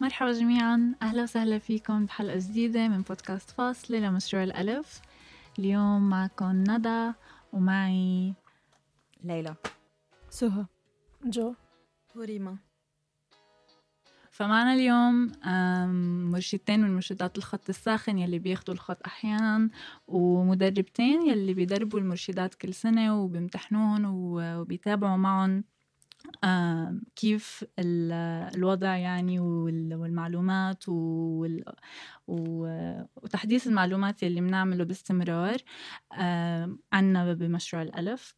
مرحبا جميعا. أهلا وسهلا فيكم بحلقة جديدة من بودكاست فاصلة لمشروع الألف. اليوم معكم ندى ومعي ليلى. سهى. جو. وريما. فمعنا اليوم مرشدتين من مرشدات الخط الساخن يلي بياخدوا الخط أحيانا ومدربتين يلي بيدربوا المرشدات كل سنة وبيمتحنوهم وبيتابعوا معهم كيف الوضع يعني والمعلومات وتحديث المعلومات يلي بنعمله باستمرار عنا بمشروع الألف.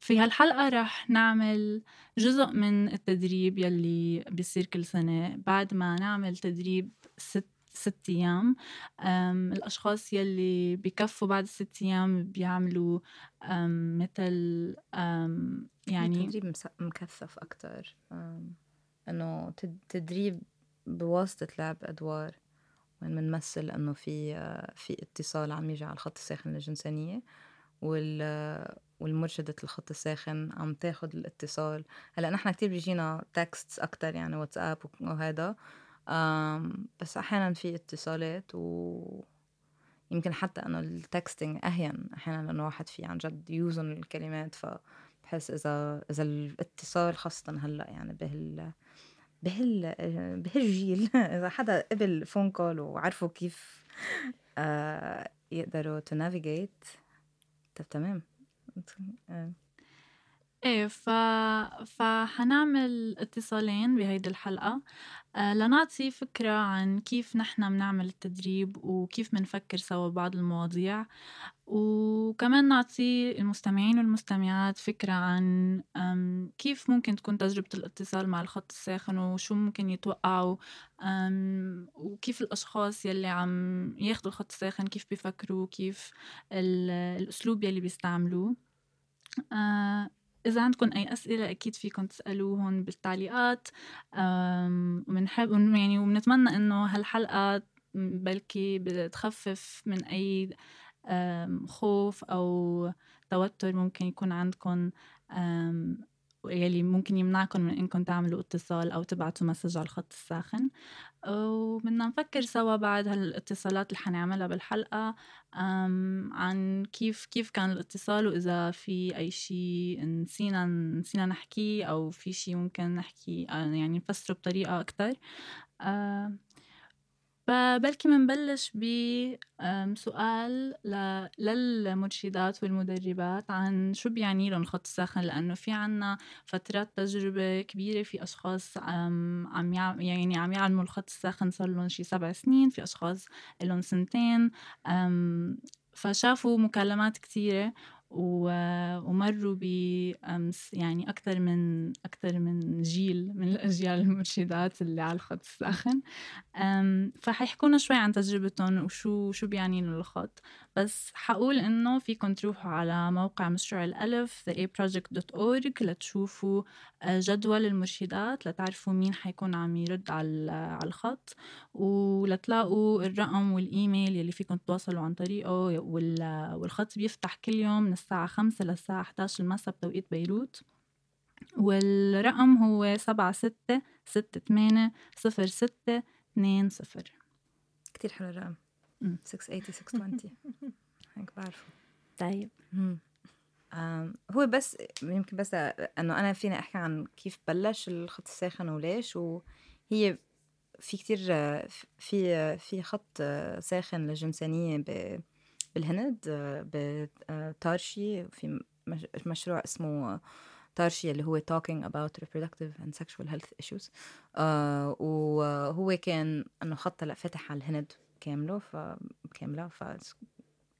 في هالحلقة رح نعمل جزء من التدريب يلي بيصير كل سنة. بعد ما نعمل تدريب ست ست أيام. الأشخاص يلي بكفوا بعد الست أيام بيعملوا مثل يعني تدريب مكثف أكتر. إنه تدريب بواسطة لعب أدوار. وين بنمثل إنه في في اتصال عم يجي على الخط الساخن للجنسانية وال والمرشدة الخط الساخن عم تاخد الاتصال. هلأ نحن كتير بيجينا تكست أكتر يعني واتساب وهذا بس أحيانا في اتصالات و يمكن حتى إنه ال texting again أحيانا لإنه واحد في عن جد يوزن الكلمات فبحس إذا إذا الاتصال خاصة هلأ يعني بهال بهال بهالجيل إذا حدا قبل phone call وعرفوا كيف آه يقدروا to navigate طب تمام. إيه ف... فحنعمل اتصالين بهيدي الحلقة لنعطي فكرة عن كيف نحن بنعمل التدريب وكيف بنفكر سوا بعض المواضيع. وكمان نعطي المستمعين والمستمعات فكرة عن كيف ممكن تكون تجربة الاتصال مع الخط الساخن وشو ممكن يتوقعوا وكيف الأشخاص يلي عم ياخدوا الخط الساخن كيف بيفكروا كيف الأسلوب يلي بيستعملوه. آه إذا عندكم أي أسئلة أكيد فيكم تسألوهم بالتعليقات وبنحب يعني وبنتمنى إنه هالحلقة بلكي بتخفف من أي خوف أو توتر ممكن يكون عندكم يلي ممكن يمنعكم من انكم تعملوا اتصال أو تبعتوا مسج على الخط الساخن. وبدنا نفكر سوا بعد هالاتصالات اللي حنعملها بالحلقة عن كيف كيف كان الاتصال وإذا في أي شيء نسينا نسينا نحكيه أو في شيء ممكن نحكي يعني نفسره بطريقة أكتر. فبلكي منبلش بسؤال للمرشدات والمدربات عن شو بيعني لهم الخط الساخن لأنه في عنا فترات تجربة كبيرة في أشخاص عم يعني عم يعلموا الخط الساخن صار لهم شي سبع سنين في أشخاص لهم سنتين فشافوا مكالمات كتيرة ومروا ب يعني أكثر من أكثر من جيل من الأجيال المرشدات اللي على الخط الساخن. فحيحكونا شوي عن تجربتهم وشو شو بيعني لهم الخط. بس حقول إنه فيكم تروحوا على موقع مشروع الألف theaproject.org لتشوفوا آه، جدول المرشدات لتعرفوا مين حيكون عم يرد على على الخط. ولتلاقوا الرقم والإيميل يلي فيكم تتواصلوا عن طريقه والخط بيفتح كل يوم من الساعة خمسة للساعة 11 المساء بتوقيت بيروت والرقم هو سبعة ستة ستة ثمانية صفر ستة اثنين صفر. كتير حلو الرقم. 680 620 هيك بعرفه. طيب. هو بس يمكن بس إنه أنا فيني أحكي عن كيف بلش الخط الساخن وليش وهي في كتير في في خط ساخن للجنسانية بالهند بتارشي في مشروع اسمه تارشي اللي هو talking about reproductive and sexual health issues. آه وهو كان إنه خط هلا فتح على الهند كاملة ف كاملة ف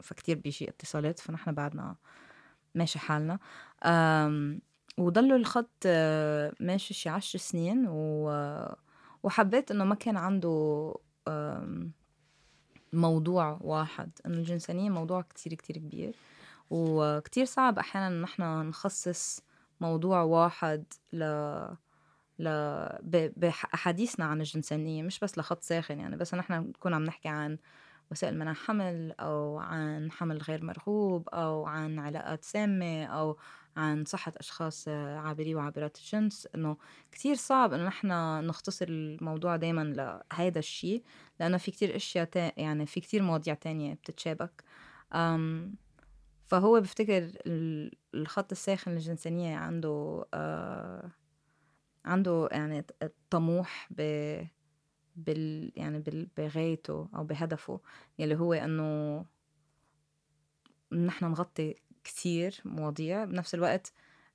فكتير بيجي اتصالات فنحن بعدنا ماشي حالنا. وضلوا الخط ماشي شي عشر سنين و... وحبيت إنه ما كان عنده موضوع واحد. إنه الجنسانية موضوع كتير كتير كبير وكتير صعب أحيانا نحن نخصص موضوع واحد ل ل بأحاديثنا عن الجنسانية مش بس لخط ساخن يعني. بس نحن نكون عم نحكي عن وسائل منع حمل أو عن حمل غير مرغوب أو عن علاقات سامة أو عن صحة أشخاص عابري وعابرات الجنس إنه كتير صعب إنه نحن نختصر الموضوع دايما لهيدا الشيء لأنه في كتير أشياء يعني في كتير مواضيع تانية بتتشابك. أم فهو بفتكر الخط الساخن للجنسانية عنده آه عنده يعني طموح ب بال يعني بال بغايته أو بهدفه يلي هو إنه نحن نغطي كتير مواضيع بنفس الوقت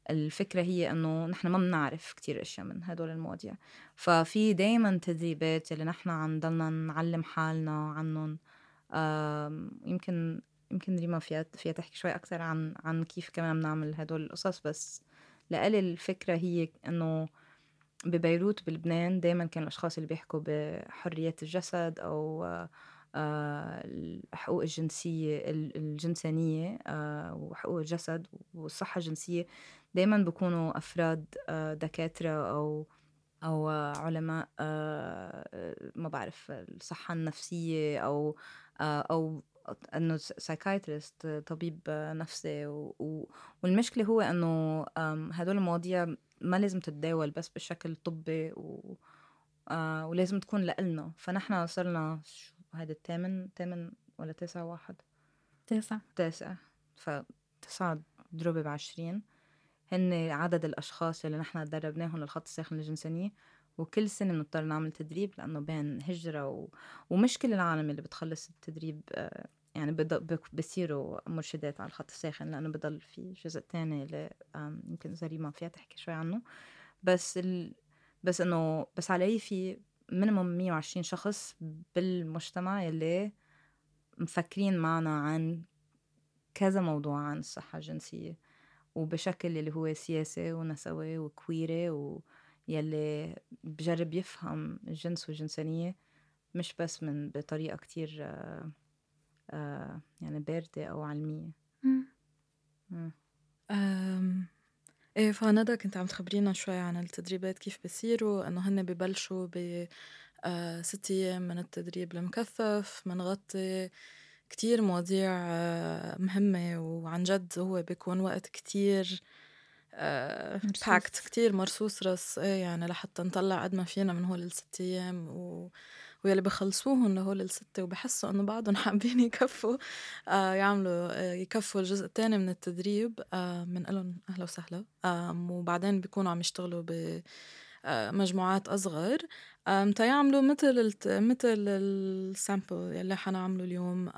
الفكرة هي إنه نحن ما بنعرف كتير أشياء من هدول المواضيع. ففي دايما تدريبات اللي نحن عم ضلنا نعلم حالنا عنهم. يمكن يمكن ريما فيها فيها تحكي شوي أكثر عن عن كيف كمان بنعمل هدول القصص بس لإلي الفكرة هي إنه ببيروت بلبنان دايما كانوا الأشخاص اللي بيحكوا بحرية الجسد أو الحقوق الجنسية الجنسانية آه، وحقوق الجسد والصحة الجنسية. دايما بيكونوا أفراد آه، دكاترة أو أو علماء آه، ما بعرف الصحة النفسية أو أو إنه سايكايترست طبيب نفسي. والمشكلة هو إنه هدول المواضيع ما لازم تتداول بس بشكل طبي و ولازم تكون لإلنا. فنحن صرنا هذا الثامن ثامن ولا تسعة واحد تاسع. تاسع فتسعة ضربة بعشرين. هن عدد الأشخاص اللي نحن دربناهم للخط الساخن للجنسانية وكل سنة بنضطر نعمل تدريب لأنه بين هجرة و... ومش كل العالم اللي بتخلص التدريب آه، يعني بض... بصيروا مرشدات على الخط الساخن لأنه بضل في جزء تاني اللي يمكن زريمة فيها تحكي شوي عنه. بس ال... بس إنه بس علي في مينيموم 120 شخص بالمجتمع يلي مفكرين معنا عن كذا موضوع عن الصحة الجنسية. وبشكل اللي هو سياسي ونسوي وكويري ويلي بجرب يفهم الجنس والجنسانية مش بس من بطريقة كتير آه آه يعني باردة أو علمية. إيه فندى كنت عم تخبرينا شوي عن التدريبات كيف بصيروا إنه هن ببلشوا ب آه ست أيام من التدريب المكثف منغطي كتير مواضيع آه مهمة وعن جد هو بيكون وقت كتير آه باكت كتير مرصوص رص إيه يعني لحتى نطلع قد ما فينا من هول الست أيام و ويلي بخلصوهم لهول الستة وبحسوا إنه بعضهم حابين يكفوا آه يعملوا آه يكفوا الجزء الثاني من التدريب آه من لهم أهلا وسهلا. آه وبعدين بيكونوا عم يشتغلوا ب آه، أصغر. تيعملوا مثل الت... مثل ال sample اللي حنعمله اليوم.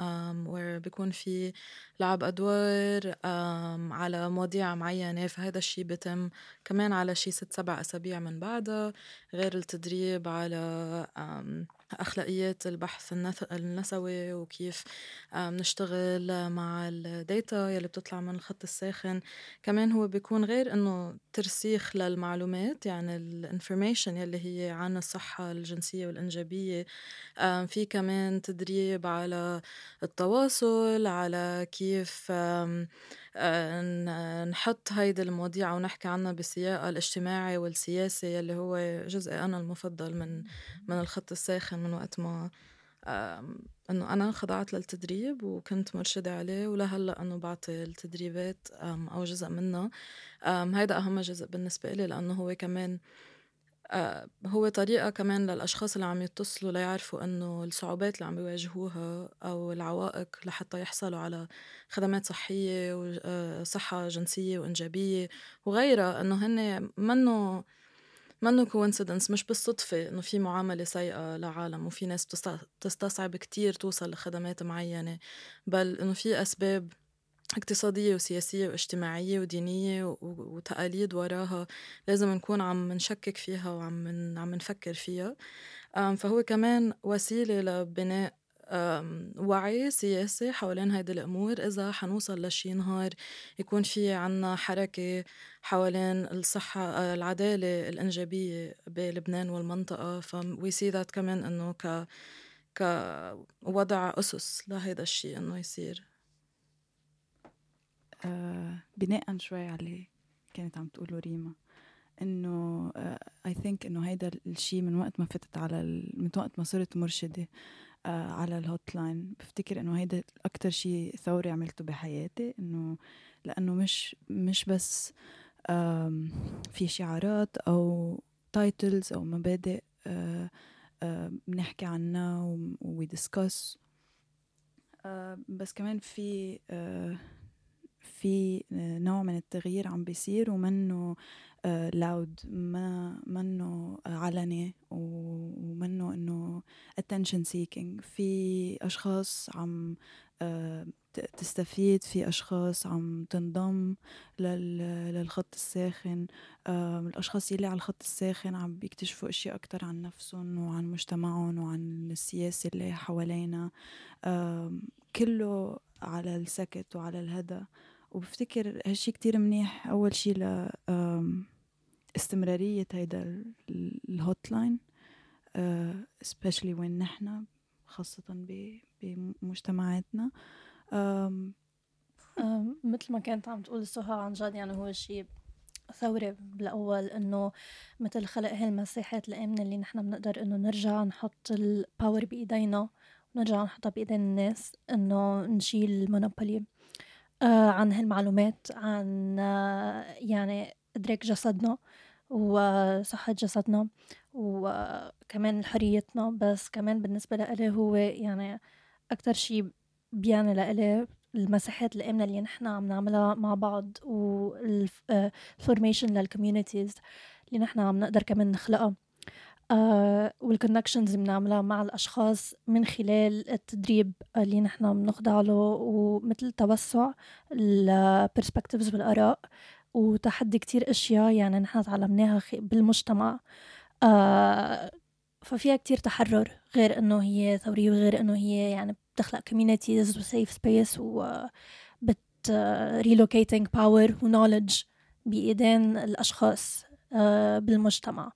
where بيكون في لعب أدوار على مواضيع معينة فهذا الشيء بيتم كمان على شي ست سبع أسابيع من بعدها غير التدريب على أخلاقيات البحث النسوي وكيف بنشتغل مع ال data يلي بتطلع من الخط الساخن. كمان هو بيكون غير إنه ترسيخ للمعلومات يعني ال information يلي هي عن الصحة الجنسية والإنجابية. في كمان تدريب على التواصل على كيف نحط هيدي المواضيع ونحكي عنها بسياقها الاجتماعي والسياسي يلي هو جزء أنا المفضل من من الخط الساخن من وقت ما إنه أنا خضعت للتدريب وكنت مرشدة عليه ولهلا إنه بعطي التدريبات أو جزء منها. هيدا أهم جزء بالنسبة لي لأنه هو كمان آه، هو طريقة كمان للأشخاص اللي عم يتصلوا ليعرفوا إنه الصعوبات اللي عم بيواجهوها أو العوائق لحتى يحصلوا على خدمات صحية وصحة آه، جنسية وإنجابية وغيرها إنه هن منه منه كوينسيدنس مش بالصدفة إنه في معاملة سيئة لعالم وفي ناس بتستصعب كتير توصل لخدمات معينة بل إنه في أسباب اقتصادية وسياسية واجتماعية ودينية وتقاليد وراها لازم نكون عم نشكك فيها وعم عم نفكر فيها. فهو كمان وسيلة لبناء وعي سياسي حوالين هيدي الأمور. إذا حنوصل لشي نهار يكون في عنا حركة حوالين الصحة العدالة الإنجابية بلبنان والمنطقة فوي that كمان إنه ك كوضع أسس لهيدا الشيء إنه يصير. آه بناء شوي على اللي كانت عم تقوله ريما إنه I آه think إنه هيدا الشيء من وقت ما فتت على من وقت ما صرت مرشدة آه على ال hotline بفتكر إنه هيدا أكتر شيء ثوري عملته بحياتي إنه لأنه مش مش بس في شعارات أو titles أو مبادئ آه، آه، بنحكي عنها و discuss بس كمان في آه، في نوع من التغيير عم بيصير ومنه loud ما منه علني ومنه إنه attention seeking. في أشخاص عم آه، تستفيد في أشخاص عم تنضم للخط الساخن. الأشخاص يلي على الخط الساخن عم بيكتشفوا أشياء أكتر عن نفسهم وعن مجتمعهم وعن السياسة اللي حوالينا. كله على السكت وعلى الهدى. وبفتكر هالشي كتير منيح. أول شي ل استمرارية هيدا ال hotline especially وين نحنا خاصة بمجتمعاتنا. مثل ما كانت عم تقول سهى عن جد يعني هو شيء ثورة بالأول إنه مثل خلق هالمساحات الآمنة اللي نحن بنقدر إنه نرجع نحط الباور بإيدينا ونرجع نحطها بإيدين الناس إنه نشيل المونوبولي. آه عن هالمعلومات عن آه يعني إدراك جسدنا وصحة جسدنا وكمان حريتنا بس كمان بالنسبة لإلي هو يعني أكتر شيء بيعني لإلي المساحات الآمنة اللي نحن عم نعملها مع بعض وال formation لل communities اللي نحن عم نقدر كمان نخلقها. Uh, وال connections اللي بنعملها مع الأشخاص من خلال التدريب اللي نحن بنخضع له ومثل توسع ال perspectives والآراء وتحدي كتير أشياء يعني نحن تعلمناها بالمجتمع. uh, ففيها كتير تحرر غير إنه هي ثورية وغير إنه هي يعني بتخلق communities و safe space و بت relocating power و knowledge بإيدين الأشخاص آه، بالمجتمع.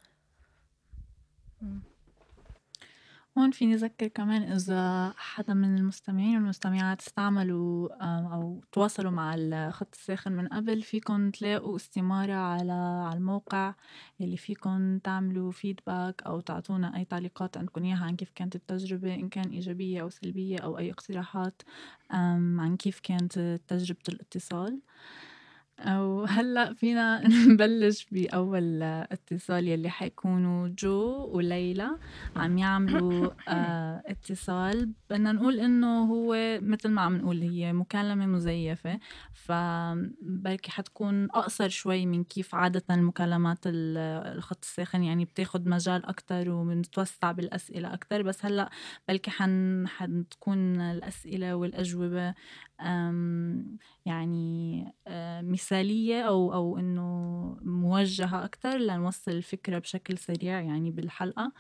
هون فيني أذكر كمان إذا حدا من المستمعين والمستمعات استعملوا أو تواصلوا مع الخط الساخن من قبل فيكم تلاقوا استمارة على على الموقع يلي فيكم تعملوا فيدباك أو تعطونا أي تعليقات عندكم إياها عن كيف كانت التجربة إن كان إيجابية أو سلبية أو أي اقتراحات عن كيف كانت تجربة الاتصال. وهلأ فينا نبلش بأول اتصال يلي حيكونوا جو وليلى عم يعملوا آه، اتصال. بدنا نقول إنه هو مثل ما عم نقول هي مكالمة مزيفة فبركي حتكون أقصر شوي من كيف عادةً المكالمات الخط الساخن. يعني بتاخد مجال أكتر وبنتوسع بالأسئلة أكتر بس هلأ بلكي حن حتكون الأسئلة والأجوبة يعني آه، مثالية أو أو إنه موجهة أكتر لنوصل الفكرة بشكل سريع يعني بالحلقة.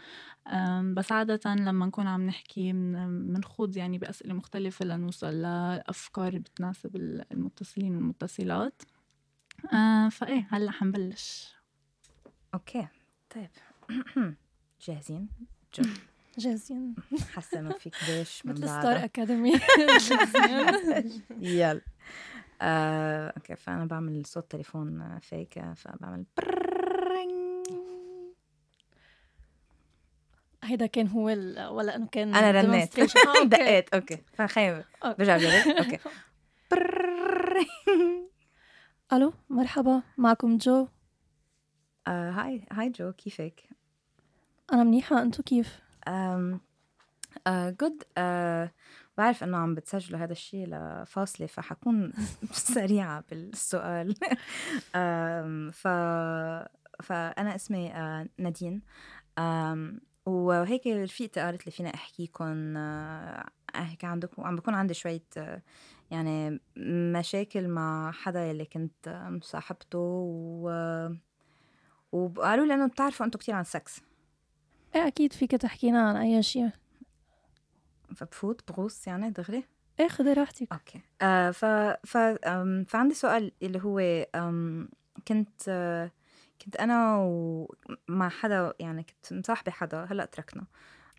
بس عادة لما نكون عم نحكي بنخوض يعني بأسئلة مختلفة لنوصل لأفكار بتناسب المتصلين والمتصلات. فإيه هلأ حنبلش. أوكي طيب. جاهزين؟ جو جاهزين. حاسة ما في كبيش من مثل ستار أكاديمي. يلا. آه، okay فأنا بعمل صوت تليفون فيك فبعمل هيدا كان هو ولا انه كان أنا رنيت دقيت okay فخايف برجع بجرب okay ألو مرحبا معكم جو hi hi جو كيفك أنا منيحه انتو كيف good uh, uh, بعرف إنه عم بتسجلوا هذا الشيء لفاصلة فحكون سريعة بالسؤال. ف فأنا اسمي uh, نادين. وهيك رفيقتي قالت لي فينا احكيكم احكي عندكم عم بكون عندي شوية يعني مشاكل مع حدا يلي كنت مصاحبته. و وقالوا لي إنه بتعرفوا أنتم كثير عن سكس إيه أكيد فيك تحكينا عن أي شيء فبفوت بغوص يعني دغري؟ إيه خذي راحتك. أوكي. آه ف ف فعندي سؤال اللي هو كنت آه كنت أنا ومع حدا يعني كنت مصاحبة حدا هلأ تركنا.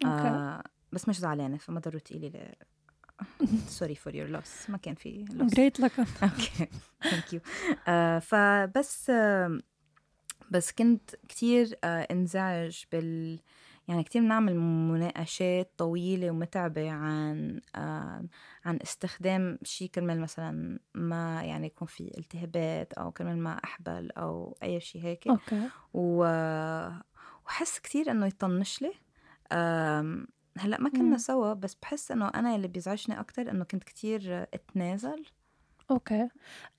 آه بس مش زعلانة فما ضروري تقولي لي sorry for your loss ما كان في loss great لك أوكي. thank you فبس آه بس كنت كتير آه انزعج بال يعني كتير بنعمل مناقشات طويلة ومتعبة عن آه عن استخدام شيء كرمال مثلا ما يعني يكون في التهابات أو كرمال ما أحبل أو أي شيء هيك. أوكي. و... وحس كتير إنه يطنش لي. هلأ ما كنا. سوا بس بحس إنه أنا اللي بيزعجني أكتر إنه كنت كتير أتنازل. أوكي.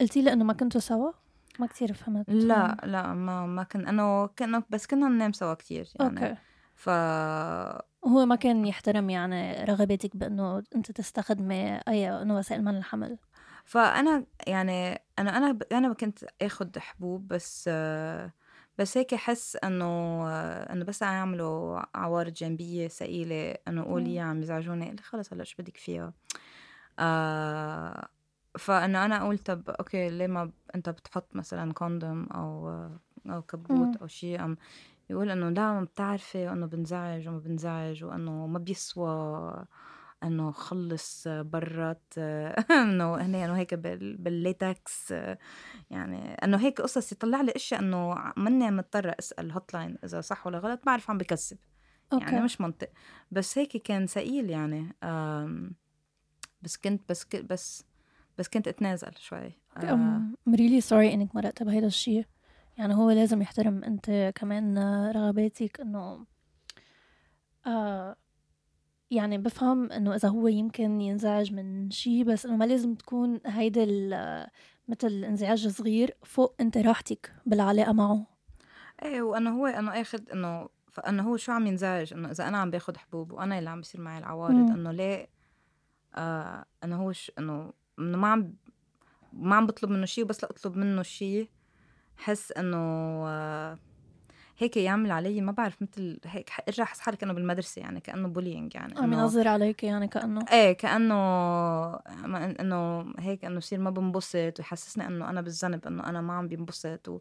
قلتي لي إنه ما كنتوا سوا؟ ما كتير فهمت. لا لا ما ما كن إنه كنا بس كنا ننام سوا كتير يعني. أوكي. ف هو ما كان يحترم يعني رغبتك بأنه أنت تستخدمي أي انه وسائل منع الحمل فأنا يعني أنا أنا أنا كنت آخد حبوب بس بس هيك أحس إنه إنه بس عم يعملوا عوارض جانبيه ثقيله إنه قولي. عم يزعجوني خلص هلا شو بدك فيها آه فإنه أنا أقول طب أوكي ليه ما أنت بتحط مثلا condom أو أو capote مم. أو شيء عم يقول إنه لا ما بتعرفي وانه بنزعج وما بنزعج وإنه ما بيسوى إنه خلص برات إنه هن إنه هيك بال- بالليتكس يعني إنه هيك قصص يطلع لي إشياء إنه ماني مضطرة أسأل hotline إذا صح ولا غلط بعرف عم بكذب. يعني مش منطق. بس هيك كان ثقيل يعني بس كنت بس بس بس كنت أتنازل شوي. آه، I'm really sorry إنك مرقت بهيدا الشيء. يعني هو لازم يحترم انت كمان رغباتك انه آه يعني بفهم انه اذا هو يمكن ينزعج من شيء بس انه ما لازم تكون هيدا ال- مثل انزعاج صغير فوق انت راحتك بالعلاقة معه. إيه وانه هو انه اخذ إنه فانه هو شو عم ينزعج؟ إنه إذا أنا عم باخذ حبوب وأنا اللي عم بيصير معي العوارض. إنه ليه؟ آه إنه هو ش... إنه إنه ما عم ما عم بطلب منه شيء وبس لاطلب منه شيء حس إنه هيك يعمل علي ما بعرف مثل هيك ارجع احس حالي كانه بالمدرسة يعني كأنه بولينج يعني عم ينظر عليك يعني كأنه. إيه كأنه إنه هيك إنه يصير ما بنبسط ويحسسني إنه أنا بالذنب إنه أنا ما عم بنبسط و...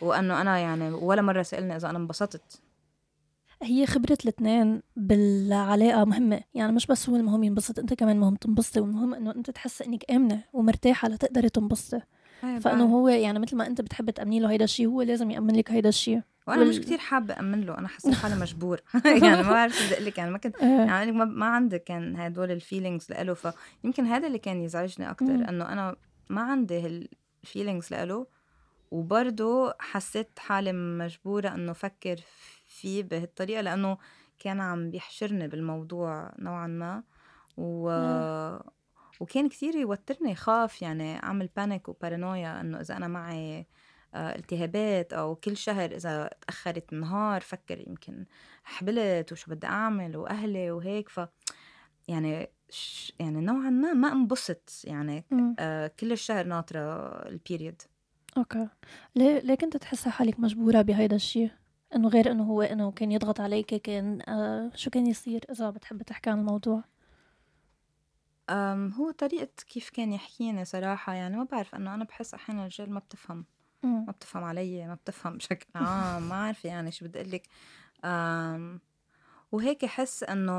وإنه أنا يعني ولا مرة سألني إذا أنا انبسطت. هي خبرة الاثنين بالعلاقة مهمة يعني مش بس هو المهم ينبسط أنت كمان مهم تنبسطي والمهم إنه أنت تحسي إنك آمنة ومرتاحة لتقدري تنبسطي. إيه فأنه. هو يعني مثل ما أنت بتحب تأمني له هيدا الشيء هو لازم يأمن لك هيدا الشيء وأنا مش وال- كتير حابة امن له أنا حسيت حالي مجبور يعني ما بعرف شو بدي أقول لك يعني ما كنت إيه. يعني ما, ما عندي كان هدول الفيلينجز لإله فيمكن هذا اللي كان يزعجني أكثر. إنه أنا ما عندي هال feelings لإله وبرضه حسيت حالي مجبورة إنه فكر فيه بهالطريقة لأنه كان عم بيحشرني بالموضوع نوعا ما و... وكان كتير يوترني خاف يعني أعمل panic و paranoia إنه إذا أنا معي آه، التهابات أو كل شهر إذا تأخرت النهار فكر يمكن حبلت وشو بدي أعمل وأهلي وهيك. ف يعني ش... يعني نوعا ما ما انبسط يعني. آه كل الشهر ناطرة البيريد أوكي. ليه ليه كنت تحسي حالك مجبورة بهيدا الشيء إنه غير إنه هو إنه كان يضغط عليك كان آه شو كان يصير إذا بتحب تحكي عن الموضوع؟ هو طريقة كيف كان يحكيني صراحة يعني ما بعرف إنه أنا بحس أحيانا الرجال ما بتفهم مم. ما بتفهم علي ما بتفهم بشكل عام ما عارفة يعني شو بدي أقولك أم وهيك أحس إنه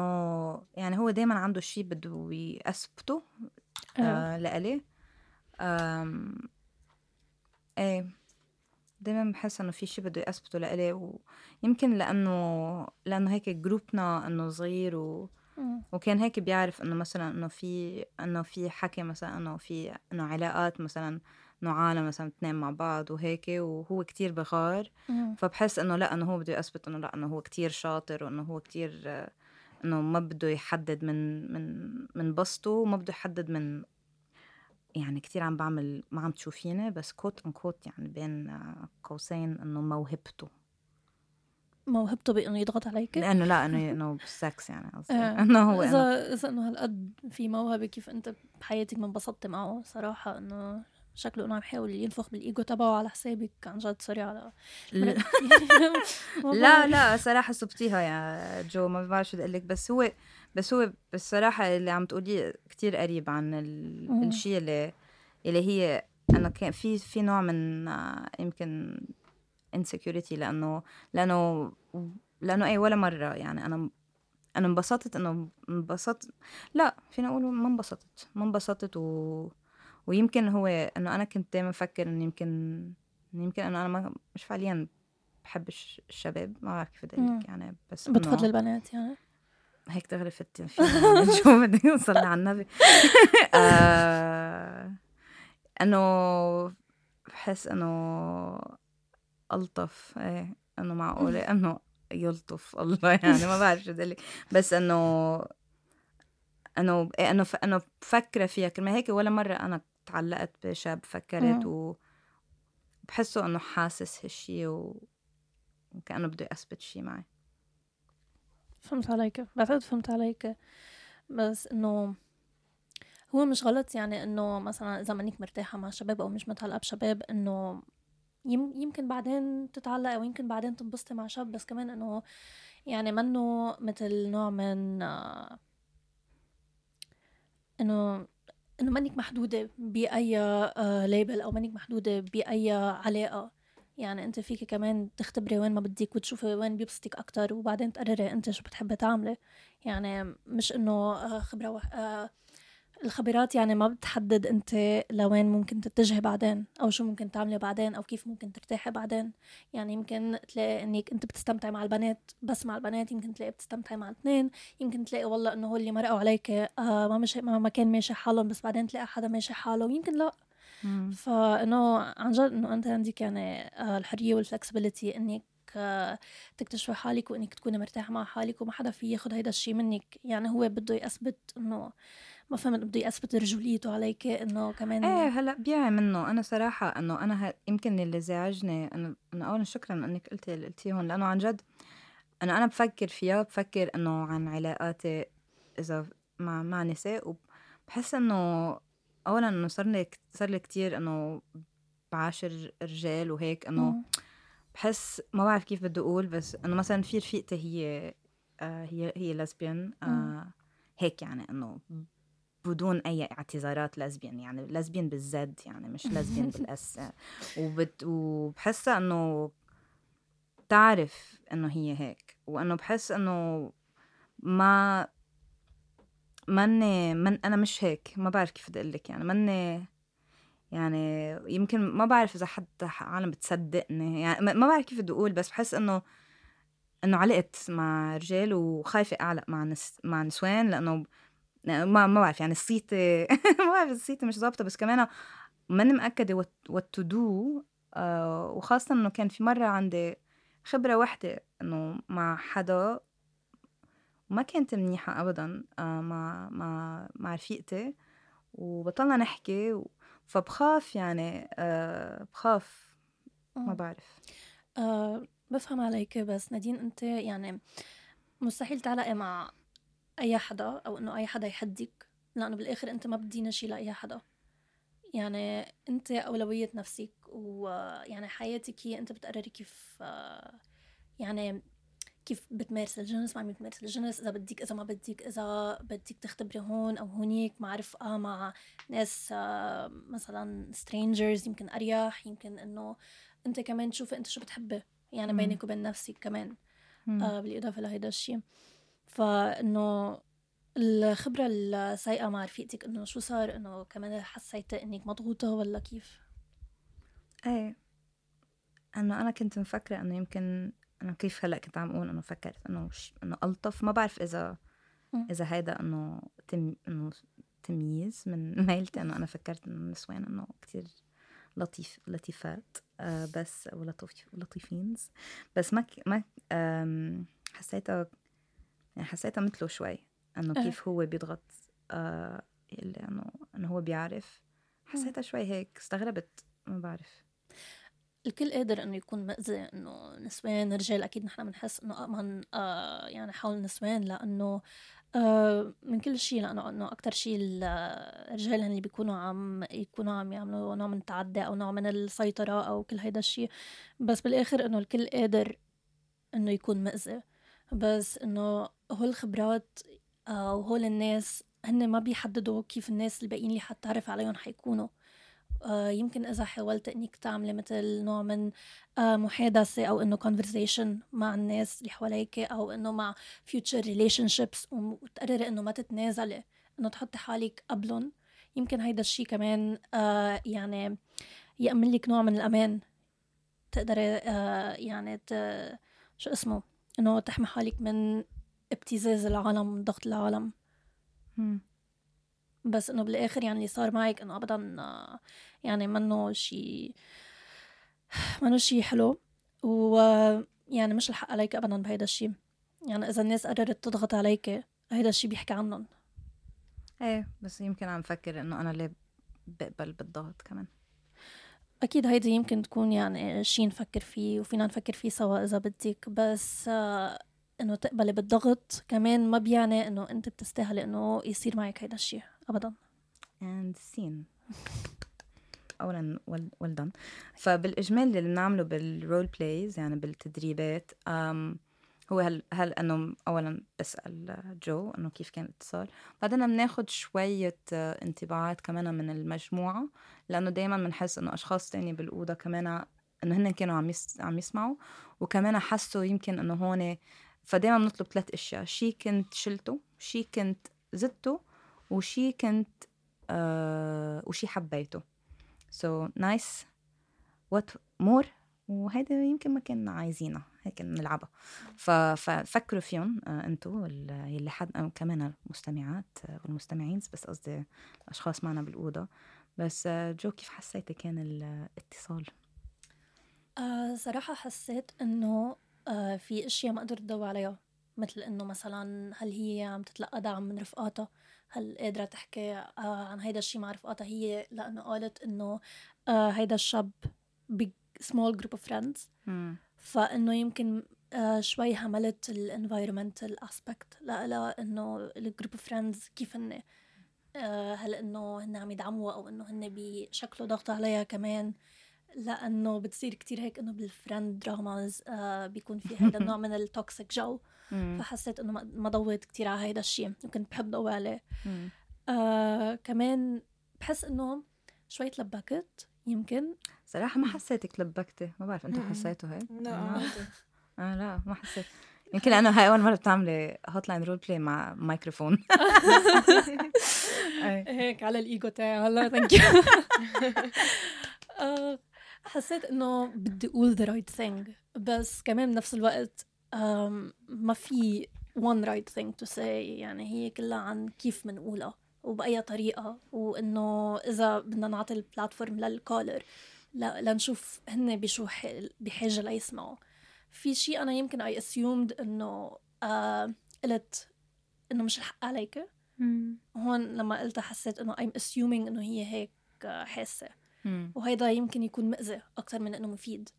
يعني هو دايما عنده شيء بده يثبته آه. آه لإلي إيه دايما بحس إنه في شيء بده يثبته لإلي ويمكن لأنه لأنه هيك جروبنا إنه صغير و. وكان هيك بيعرف إنه مثلا إنه في إنه في حكي مثلا إنه في إنه علاقات مثلا إنه عالم مثلا بتنام مع بعض وهيك وهو كتير بغار. فبحس إنه لا إنه هو بده يثبت إنه لا إنه هو كتير شاطر وإنه هو كتير إنه ما بده يحدد من من من بسطه وما بده يحدد من يعني كتير عم بعمل ما عم تشوفيني بس كوت ان كوت يعني بين قوسين إنه موهبته. موهبته بإنه يضغط عليك لأنه لا إنه إنه بالسكس يعني قصدي آه. إنه هو إذا إذا إنه هالقد في موهبة كيف أنت بحياتك ما انبسطتي معه صراحة إنه شكله إنه عم يحاول ينفخ بالإيجو تبعه على حسابك عن جد سوري على لا لا صراحة صبتيها يا جو ما بعرف شو بدي أقول لك بس هو بس هو بالصراحة اللي عم تقوليه كتير قريب عن. الشيء اللي اللي هي أنا كان في في نوع من آه، يمكن insecurity لأنه لأنه لأنه أي ولا مرة يعني. أنا أنا انبسطت إنه انبسطت لا فينا أقول ما انبسطت ما انبسطت و... ويمكن هو إنه أنا كنت دايما أفكر إنه يمكن إنه يمكن إنه أنا ما مش فعليا بحب الشباب ما بعرف كيف بدي. أقول يعني بس بتفضل البنات يعني؟ هيك دغري فتي فينا شو بدي نوصل على النبي. آه، إنه بحس إنه ألطف إيه إنه معقولة؟ إنه يلطف الله يعني ما بعرف شو لك بس إنه إنه إيه إنه ف... إنه بفكر فيها. كرمال هيك ولا مرة أنا تعلقت بشاب فكرت. و بحسه إنه حاسس هالشي و... وكأنه بده يثبت شي معي. فهمت عليك. بعتقد فهمت عليك. بس إنه هو مش غلط يعني إنه مثلا إذا مانك مرتاحة مع شباب أو مش متعلقة بشباب إنه يمكن بعدين تتعلقي أو يمكن بعدين تنبسطي مع شاب بس كمان إنه يعني منه مثل نوع من آه، إنه إنه مانك محدودة بأي label أو مانك محدودة بأي علاقة. يعني أنت فيك كمان تختبري وين ما بدك وتشوفي وين بيبسطك أكتر وبعدين تقرري أنت شو بتحبي تعملي. يعني مش إنه آه، خبرة وح... الخبرات يعني ما بتحدد انت لوين ممكن تتجهي بعدين أو شو ممكن تعملي بعدين أو كيف ممكن ترتاحي بعدين. يعني يمكن تلاقي إنك أنت بتستمتعي مع البنات بس مع البنات يمكن تلاقي بتستمتعي مع الاثنين يمكن تلاقي والله إنه هو اللي مرقوا عليك آه ما مش ما, ما كان ماشي حالهم بس بعدين تلاقي حدا ماشي حاله ويمكن لا. فانه عن جد إنه أنت عندك يعني آه، الحرية والفلكسبيتي إنك آه، تكتشفي حالك وإنك تكوني مرتاحة مع حالك وما حدا في ياخذ هيدا الشيء منك. يعني هو بده يثبت إنه ما فهمت بده يثبت رجوليته عليك إنه كمان إيه هلأ بيعي منه أنا صراحة إنه أنا ه... يمكن اللي زعجني أنا أنا اولا شكرا إنك قلتي اللي قلتيه هون لأنه عن جد أنا أنا بفكر فيها بفكر إنه عن علاقاتي إذا مع مع نساء وبحس إنه اولا إنه صار لي صار لي كثير إنه بعاشر رجال وهيك إنه. بحس ما بعرف كيف بدي أقول بس إنه مثلا في رفيقتي هي آه هي هي لسبيان آه. هيك يعني إنه بدون أي اعتذارات لسبيان يعني لسبيان بالزد يعني مش لسبيان بالأس. وبت وبحسها إنه تعرف إنه هي هيك وإنه بحس إنه ما مني من أنا مش هيك ما بعرف كيف بدي أقول لك يعني مني يعني يمكن ما بعرف إذا حتى عالم بتصدقني يعني ما ما بعرف كيف بدي أقول بس بحس إنه إنه علقت مع رجال وخايفة أعلق مع نس مع نسوان لأنه ما ما بعرف يعني الصيتة ما بعرف الصيته مش ظابطة بس كمان ماني مأكدة what to do وخاصة إنه كان في مرة عندي خبرة وحدة إنه مع حدا وما كانت منيحة ابدا آه، مع مع مع رفيقتي وبطلنا نحكي و- فبخاف يعني آه، بخاف ما مم. بعرف آه بفهم عليك بس نادين أنت يعني مستحيل تعلقي مع أي حدا أو إنه أي حدا يحدك لأنه بالآخر أنت ما بدينا شيء لأي حدا يعني أنت أولوية نفسك ويعني حياتك هي أنت بتقرري كيف آه، يعني كيف بتمارس الجنس مع مين بتمارس الجنس إذا بدك إذا ما بدك إذا بدك تختبري هون أو هونيك مع رفقه مع ناس آه، مثلا strangers يمكن أريح يمكن إنه أنت كمان تشوفي أنت شو بتحبي يعني. بينك وبين نفسك كمان. آه بالإضافة لهيدا الشيء فإنه الخبرة السيئة مع رفيقتك إنه شو صار؟ إنه كمان حسيتي إنك مضغوطة ولا كيف؟ إيه. إنه أنا كنت مفكرة إنه يمكن أنا كيف هلأ كنت عم أقول إنه فكرت إنه ش... إنه ألطف. ما بعرف إذا. إذا هيدا إنه تم... إنه تمييز من ميلتي. إنه أنا فكرت إنه النسوان إنه كتير لطيف لطيفات آه بس ولطيف لطيفينز بس ما ك... ما آم، حسيتها يعني حسيتها مثله شوي إنه. كيف هو بيضغط آه اللي إنه إنه هو بيعرف. حسيتها شوي هيك استغربت ما بعرف. الكل قادر إنه يكون مأذي إنه نسوان رجال أكيد نحن بنحس إنه امن آه يعني حول النسوان لأنه آه من كل شيء لأنه إنه أكثر شيء الرجال هن اللي بيكونوا عم يكونوا عم يعملوا نوع من التعدي أو نوع من السيطرة أو كل هيدا الشيء بس بالآخر إنه الكل قادر إنه يكون مأذي. بس إنه هول الخبرات آه وهول الناس هن ما بيحددوا كيف الناس الباقيين اللي حتعرف عليهم حيكونوا. آه، يمكن إذا حاولت إنك تعملي مثل نوع من آه، محادثة أو إنه conversation مع الناس اللي حواليك أو إنه مع future relationships وتقرري إنه ما تتنازلي إنه تحطي حالك قبلهم. يمكن هيدا الشيء كمان يعني يأمن لك نوع من الأمان. تقدري يعني. شو اسمه؟ إنه تحمي حالك من ابتزاز العالم ضغط العالم. بس إنه بالآخر يعني اللي صار معك إنه ابدا يعني منه شيء منه شيء حلو. ويعني مش الحق عليك ابدا بهيدا الشيء يعني إذا الناس قررت تضغط عليك هيدا الشيء بيحكي عنهم. إيه بس يمكن عم فكر إنه أنا ليه بقبل بالضغط كمان. أكيد هيدي يمكن تكون يعني شي نفكر فيه وفينا نفكر فيه سوا إذا بدك. بس آه، إنه تقبلي بالضغط كمان ما بيعني إنه أنت بتستاهلي إنه يصير معك هيدا الشي أبدا. And scene. اولا well done. فبالإجمال اللي بنعمله بال role plays يعني بالتدريبات um, هو هل هل إنه اولا بسأل جو إنه كيف كان الاتصال. بعدين بناخد شوية انطباعات كمان من المجموعة لأنه دائما بنحس إنه أشخاص تاني بالأوضة كمان إنه هن كانوا عم عم يسمعوا وكمان حسوا يمكن إنه هون فدايما بنطلب ثلاث أشياء. شي كنت شلته شي كنت زدته وشي كنت آه وشي حبيته. So nice. What more وهيدا يمكن ما كنا عايزينها هيك نلعبها. ففكروا فيهم آه، أنتم اللي حد كمان المستمعات آه، والمستمعين بس قصدي الأشخاص معنا بالأوضة. بس آه، جو كيف حسيتي كان الاتصال؟ آه صراحة حسيت إنه آه في أشياء ما قدرت ضوي عليها مثل إنه مثلا هل هي عم تتلقى دعم من رفقاتها؟ هل قادرة تحكي آه عن هيدا الشيء مع رفقاتها هي؟ لأنه قالت إنه آه هيدا الشاب big small group of friends. فإنه يمكن آه، شوي هملت ال environmental aspect لا إنه ال group friends كيف هن آه، هل إنه هن عم يدعموها أو إنه هن بيشكلوا ضغط عليها كمان. لأنه بتصير كتير هيك إنه بال friend dramas آه بيكون في هذا النوع من ال toxic جو. فحسيت إنه ما ضويت كتير على هذا الشيء وكنت بحب ضوي عليه آه كمان بحس إنه شوي تلبكت يمكن. صراحة ما حسيتك لبكتي ما بعرف أنتم حسيتوا هيك؟ لا آه لا ما حسيت. يمكن لأنه هاي أول مرة بتعملي hotline role play مع مايكروفون هيك على الإيجو تاعي هلا thank you حسيت إنه بدي أقول the right thing بس كمان بنفس الوقت ما في one right thing to say يعني هي كلها عن كيف بنقولها وبأي طريقة وإنه إذا بدنا نعطي البلاتفورم للكولر لنشوف هن بشو بحاجة ليسمعوا. في شيء أنا يمكن أي assumed إنه آه قلت إنه مش الحق عليك. هون لما قلتها حسيت إنه I'm assuming إنه هي هيك حاسة. وهيدا يمكن يكون مأذي أكثر من إنه مفيد.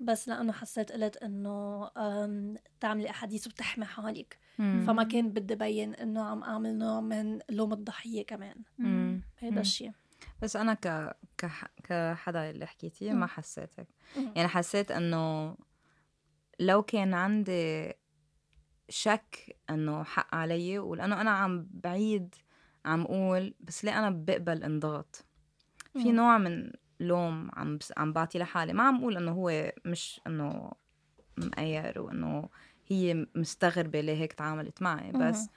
بس لأنه حسيت قلت إنه تعملي أحاديث وتحمي حالك فما كان بدي بين إنه عم أعمل نوع من لوم الضحية كمان. هيدا الشيء بس أنا ك... كح... كحدا اللي حكيتيه ما حسيت هيك يعني حسيت إنه لو كان عندي شك إنه حق علي ولأنه أنا عم بعيد عم أقول بس ليه أنا بقبل انضغط؟ في نوع من لوم عم بس عم بعطي لحالي. ما عم أقول إنه هو مش إنه مقير وإنه هي مستغربة ليه هيك تعاملت معي بس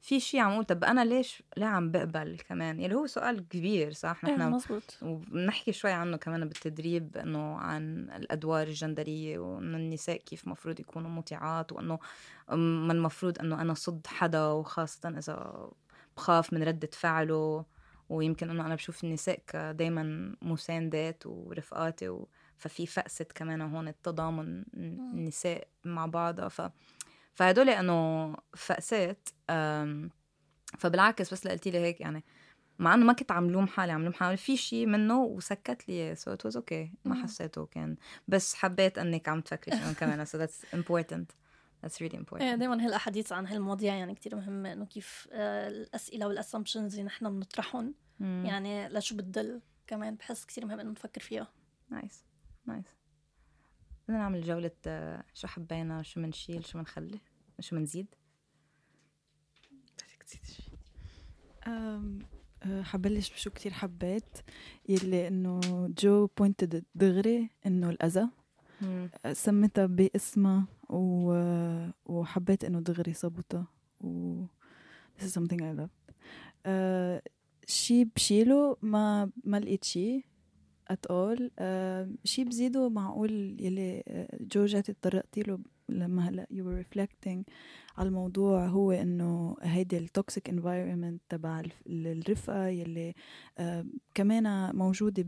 في شيء عم أقول طب أنا ليش ليه عم بقبل كمان؟ يعني هو سؤال كبير صح؟ نحن إيه مزبوط. وبنحكي شوي عنه كمان بالتدريب إنه عن الأدوار الجندرية وإنه النساء كيف مفروض يكونوا مطيعات وإنه ما المفروض إنه أنا صد حدا وخاصة إذا بخاف من ردة فعله. ويمكن إنه أنا بشوف النساء دايما مساندات ورفقاتي و... ففي فقسة كمان هون التضامن النساء مع بعضها ف فهدول إنه فقسات فبالعكس بس قلتي لي هيك يعني مع إنه ما كنت عم لوم حالي عم لوم حالي في شيء منه وسكت لي so it was okay ما حسيته كان بس حبيت إنك عم تفكري فيهم كمان so that's important That's really important. إيه دائما هالأحاديث عن هالمواضيع يعني كتير مهمة إنه كيف آه، الأسئلة وال assumptions اللي نحن بنطرحهم يعني لشو بتدل كمان بحس كتير مهم إنه نفكر فيها. nice nice. بدنا نعمل جولة آه، شو حبينا شو منشيل شو منخلي شو منزيد بدك تزيد شيء آه، حبلش بشو كتير حبيت يلي إنه جو pointed دغري إنه الأذى آه، سميتها باسمها و... وحبيت إنه دغري صبتها و this is something I love uh, شي بشيله ما ما لقيت شي at all شيء بزيده معقول يلي آه، جورجيتي تطرقتي له لما هلا you reflecting على الموضوع هو إنه هيدي ال toxic environment تبع الرفقه يلي آه كمان موجودة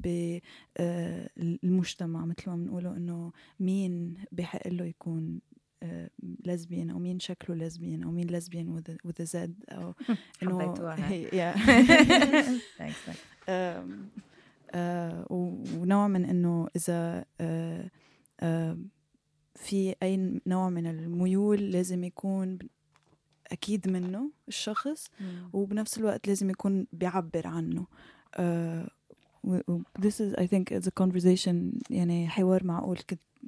بالمجتمع آه مثل ما بنقوله إنه مين بحق له يكون لزبيان أو مين شكله لزبيان أو مين لزبيان وذ زد أو إنه آه، ونوع من إنه إذا آه، آه، في أي نوع من الميول لازم يكون أكيد منه الشخص وبنفس الوقت لازم يكون بيعبر عنه. this is I think it's a conversation يعني حوار معقول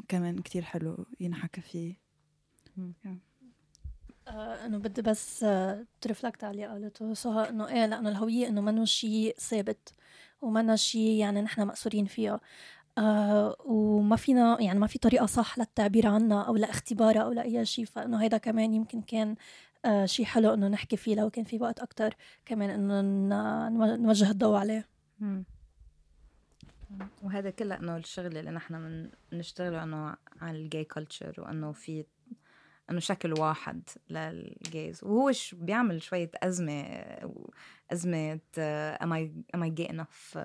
كمان كتير حلو ينحكى فيه. آه انه بدي بس آه ترفلكت على اللي قالته سهى إنه إيه لأنه الهوية إنه منه شيء ثابت ومنا شيء يعني نحن مأسورين فيها آه وما فينا يعني ما في طريقة صح للتعبير عنها أو لإختبارها أو لأي شيء فإنه هيدا كمان يمكن كان آه شيء حلو إنه نحكي فيه لو كان في وقت أكتر كمان إنه نوجه الضوء عليه. وهذا كله إنه الشغل اللي نحن بنشتغله إنه على ال gay culture وإنه في إنه شكل واحد لل gays وهو ش بيعمل شوية أزمة ازمه am I am I gay enough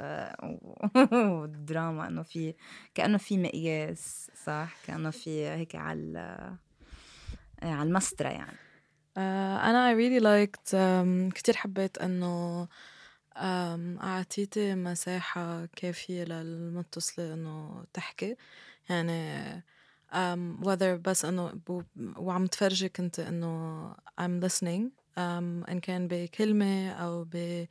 ودراما إنه في كأنه في مقياس صح؟ كأنه في هيك على على المسطرة يعني. uh, أنا really liked um, كتير حبيت إنه أعطيتي مساحة كافية للمتصلة إنه تحكي. يعني um, whether بس إنه وعم تفرجك انت إنه I'm listening. إن كان بكلمة أو ب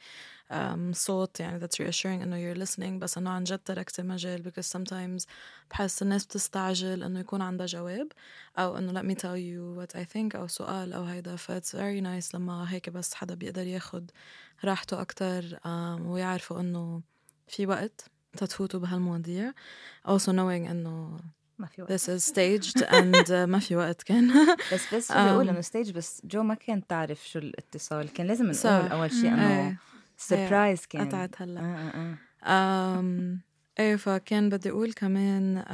um, يعني that's reassuring إنه you're listening. بس إنه عن جد تركت مجال because sometimes بحس الناس بتستعجل إنه يكون عندها جواب أو إنه let me tell you what I think أو سؤال أو هيدا. ف it's very nice لما هيك بس حدا بيقدر ياخد راحته أكتر um, ويعرفوا إنه في وقت تتفوتوا بهالمواضيع. Also knowing إنه ما في وقت. This is staged and uh, ما في وقت كان. بس بس شو بقول إنه staged بس جو ما كانت تعرف شو الاتصال. كان لازم نقول أول شيء إنه surprise إيه. كان. قطعت هلأ. آه آه. إيه فكان بدي أقول كمان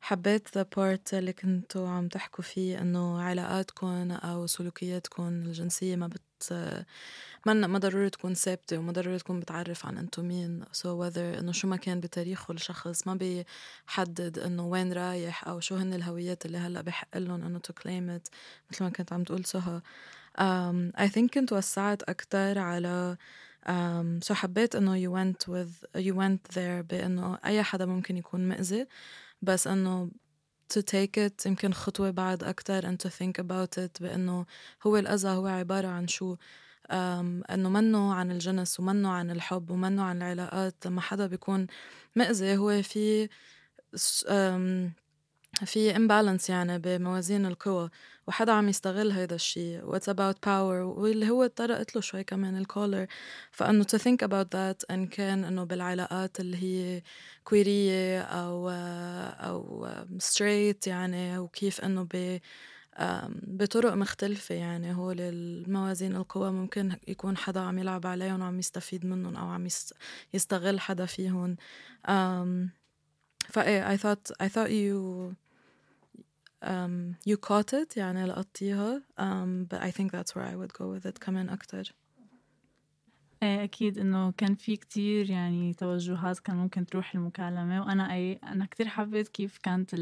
حبيت the part اللي كنتوا عم تحكوا فيه إنه علاقاتكم أو سلوكياتكم الجنسية ما بت ما ما ضروري تكون ثابتة وما ضروري تكون بتعرف عن أنتم مين. so so whether إنه شو ما كان بتاريخه الشخص ما بيحدد إنه وين رايح أو شو هن الهويات اللي هلأ بحق لهم إنه to claim it مثل ما كنت عم تقول سهى. Um, I think كنت وسعت أكثر على um, so حبيت إنه you went with you went there بإنه أي حدا ممكن يكون مأذي. بس إنه to take it يمكن خطوة بعد أكتر and to think about it بأنه هو الأذى هو عبارة عن شو؟ إنه منه عن الجنس ومنه عن الحب ومنه عن العلاقات. لما حدا بيكون مأذي هو في في imbalance يعني بموازين القوى وحدا عم يستغل هيدا الشيء what's about power واللي هو طرقت له شوي كمان الكولر فإنه to think about that إن كان إنه بالعلاقات اللي هي كويرية أو أو straight يعني وكيف إنه ب بطرق مختلفة يعني. هو الموازين القوى ممكن يكون حدا عم يلعب عليهم وعم يستفيد منهم أو عم يستغل حدا فيهم. فإيه I thought I thought you um, you caught it يعني لقطتيها. Um, but I think that's where I would go with it كمان أكتر. إيه أكيد إنه كان في كتير يعني توجهات كان ممكن تروح المكالمة وأنا أي أنا كتير حبيت كيف كانت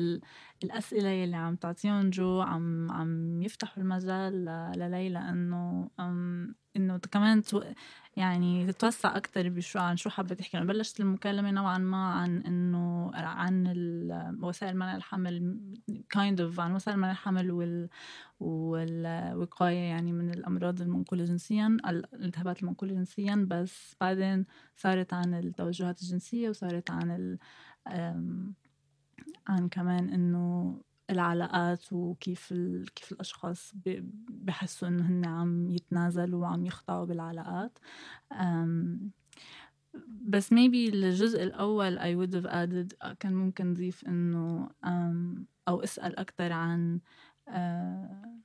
الأسئلة يلي عم تعطيهم جو عم عم يفتحوا المجال لليلى إنه إنه كمان يعني تتوسع أكتر بشو عن شو حابة تحكي. بلشت المكالمة نوعا ما عن إنه عن وسائل منع الحمل kind of عن وسائل منع الحمل وال والوقاية يعني من الأمراض المنقولة جنسيا الالتهابات المنقولة جنسيا بس بعدين صارت عن التوجهات الجنسية وصارت عن ال عن كمان إنه العلاقات وكيف ال... كيف الأشخاص بحسوا إنه هن عم يتنازلوا وعم يخضعوا بالعلاقات أم... بس maybe الجزء الأول I would have added كان ممكن نضيف إنه. أو أسأل أكتر عن أه...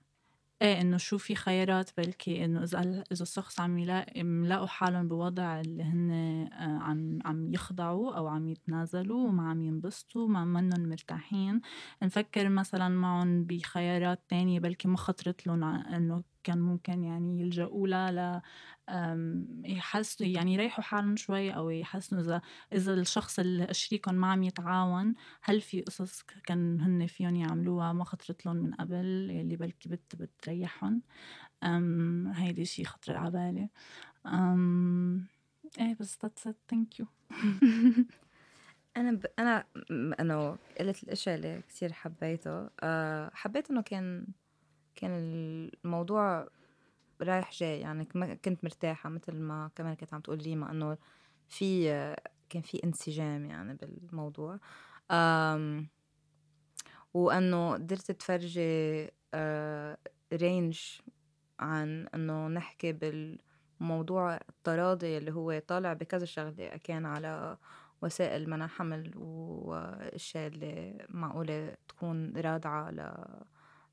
إيه إنه شو في خيارات بلكي إنه إذا إذا الشخص عم يلاقي ملاقوا حالهم بوضع اللي هن آه، عم عم يخضعوا أو عم يتنازلوا وما عم ينبسطوا ما منهم مرتاحين. نفكر مثلا معهم بخيارات تانية بلكي ما خطرت لهم إنه كان ممكن يعني يلجأوا لها يحسنوا يعني يريحوا حالهم شوي أو يحسنوا إذا إذا الشخص اللي شريكهم ما عم يتعاون هل في قصص كان هن فيهم يعملوها ما خطرت لهم من قبل اللي بلكي بت بتريحهم؟ هيدي شي خطر على بالي. إيه بس that's it. Thank you. أنا ب... أنا إنه قلت الأشياء اللي كثير حبيته. أه حبيت إنه كان كان الموضوع رايح جاي يعني كنت مرتاحة مثل ما كمان كنت عم تقول ريما إنه في كان في انسجام يعني بالموضوع. آمم، وإنه قدرت تفرجي رينج عن إنه نحكي بالموضوع التراضي اللي هو طالع بكذا شغلة كان على وسائل منع حمل وأشياء اللي معقولة تكون رادعة ل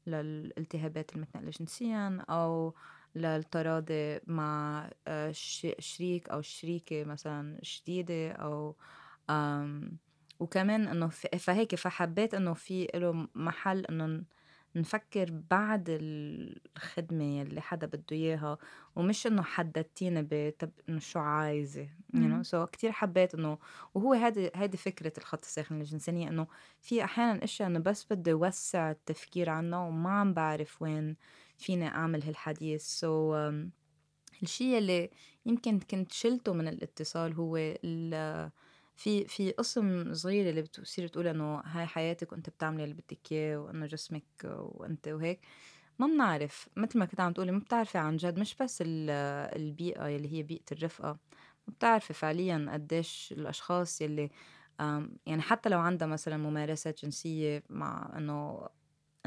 للالتهابات المتنقلة جنسيا أو للتراضي مع آه، شريك أو شريكة مثلا جديدة أو وكمان إنه فهيك فحبيت إنه في له محل إنه نفكر بعد الخدمة اللي حدا بده إياها ومش إنه حددتينا بتب إنه شو عايزة you know so كتير حبيت إنه وهو هذه هذه فكرة الخط الساخن الجنسانية إنه في أحيانا أشياء إنه بس بدي وسع التفكير عنها وما عم بعرف وين فيني أعمل هالحديث. So um, الشيء اللي يمكن كنت شلته من الاتصال هو في في قسم صغير اللي بتصير تقول إنه هاي حياتك وأنت بتعملي اللي بدك إياه وإنه جسمك وأنت وهيك. ما بنعرف. مثل ما كنت عم تقولي ما بتعرفي عن جد. مش بس البيئة اللي هي بيئة الرفقة. ما بتعرفي فعليا قديش الأشخاص يلي يعني حتى لو عندها مثلا ممارسات جنسية مع إنه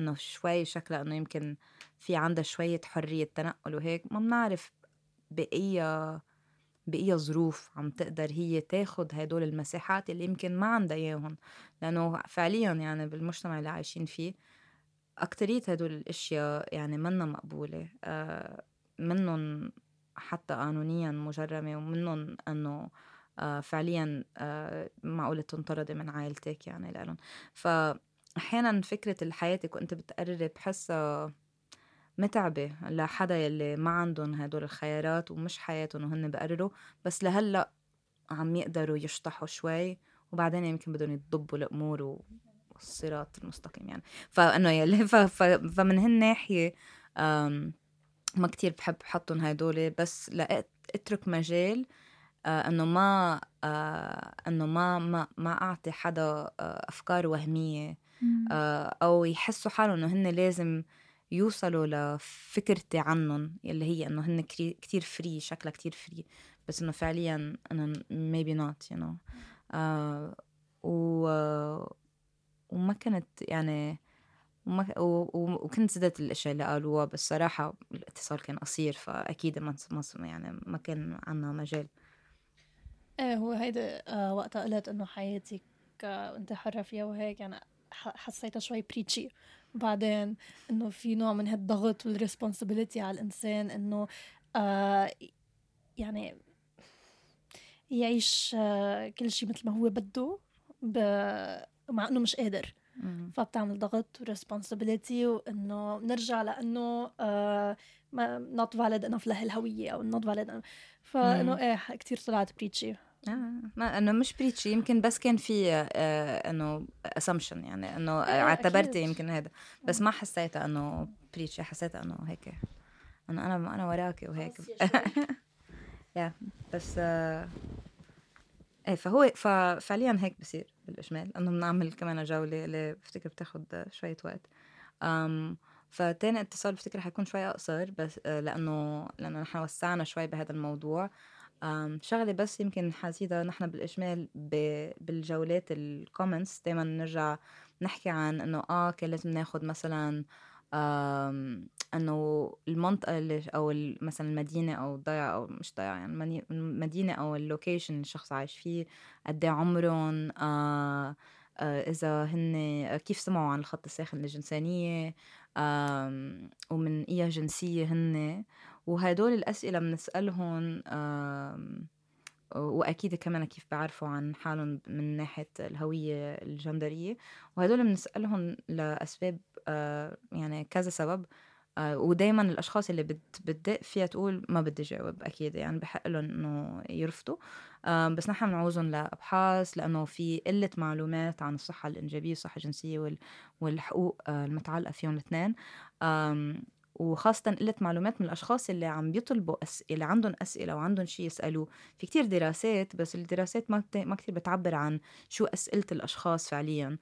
إنه شوي شكلها إنه يمكن في عندها شوية حرية تنقل وهيك ما بنعرف بأي بأي ظروف عم تقدر هي تاخد هدول المساحات اللي يمكن ما عندها إياهم. لأنه فعليا يعني بالمجتمع اللي عايشين فيه أكترية هدول الأشياء يعني منا مقبولة. آه منهم حتى قانونيا مجرمة ومنهم أنه آه فعليا آه معقولة تنطردي من عائلتك يعني لهم فأحيانا فكرة الحياة وأنت بتقرري بحسها متعبة لحدا يلي ما عندهم هدول الخيارات ومش حياتهم وهن بقرروا بس لهلأ عم يقدروا يشطحوا شوي وبعدين يمكن بدهم يضبوا الأمور والصراط المستقيم يعني. فإنه يلي فمن هالناحيه ما كتير بحب حطهم هدول بس لاترك مجال آه إنه ما آه إنه ما ما ما أعطي حدا آه أفكار وهمية أو يحسوا حالهم إنه هن لازم يوصلوا لفكرتي عنهم اللي هي إنه هن كتير free شكلها كتير free بس إنه فعليا أنا maybe not you know. آه و وما كنت يعني وما وكنت زدت الأشياء اللي قالوها بس صراحة الاتصال كان قصير فأكيد ما يعني ما كان عنا مجال. إيه هو هيدا آه وقتها قلت إنه حياتك آه انت حرة فيها وهيك يعني حسيتها شوي preachy بعدين إنه في نوع من هالضغط وال responsibility على الإنسان إنه آه يعني يعيش آه كل شيء مثل ما هو بده مع إنه مش قادر. فبتعمل ضغط و responsibility وإنه بنرجع لإنه آه ما not valid enough لهالهوية أو not valid فإنه إيه كثير طلعت preachy آه. ما إنه مش preachy يمكن بس كان في آه إنه assumption يعني إنه إيه اعتبرتي يمكن هذا. بس ما حسيتها إنه preachy حسيتها إنه هيك. انه أنا أنا وراكي وهيك. yeah بس آه إيه فهو ففعليا هيك بصير بالإجمال. إنه بنعمل كمان جولة اللي بفتكر بتاخد شوية وقت. um فتاني اتصال بفتكر حيكون شوي اقصر بس آه، لأنه لأنه نحن وسعنا شوي بهذا الموضوع. شغلة بس يمكن حسيتها نحن بالإجمال بالجولات ال comments دايما نرجع نحكي عن إنه آه كان لازم ناخد مثلا إنه المنطقة اللي أو مثلا المدينة أو الضيعة أو مش ضيعة يعني المدينة أو ال location اللي الشخص عايش فيه قد إيه عمرهم آه آه إذا هن كيف سمعوا عن الخط الساخن للجنسانية ومن أي جنسية هن وهدول الأسئلة بنسألهم وأكيد كمان كيف بيعرفوا عن حالهم من ناحية الهوية الجندرية. وهدول بنسألهم لأسباب آه، يعني كذا سبب آه، ودائما الأشخاص اللي بتدق فيها تقول ما بدي جاوب أكيد يعني بحق لهم إنه يرفضوا. بس نحن بنعوزهم لأبحاث لأنه في قلة معلومات عن الصحة الإنجابية والصحة الجنسية والحقوق آه، المتعلقة فيهم الاثنين. وخاصة قلة معلومات من الأشخاص اللي عم بيطلبوا أسئلة عندهم أسئلة وعندهم شيء يسألوه في كتير دراسات بس الدراسات ما ما كتير بتعبر عن شو أسئلة الأشخاص فعليا.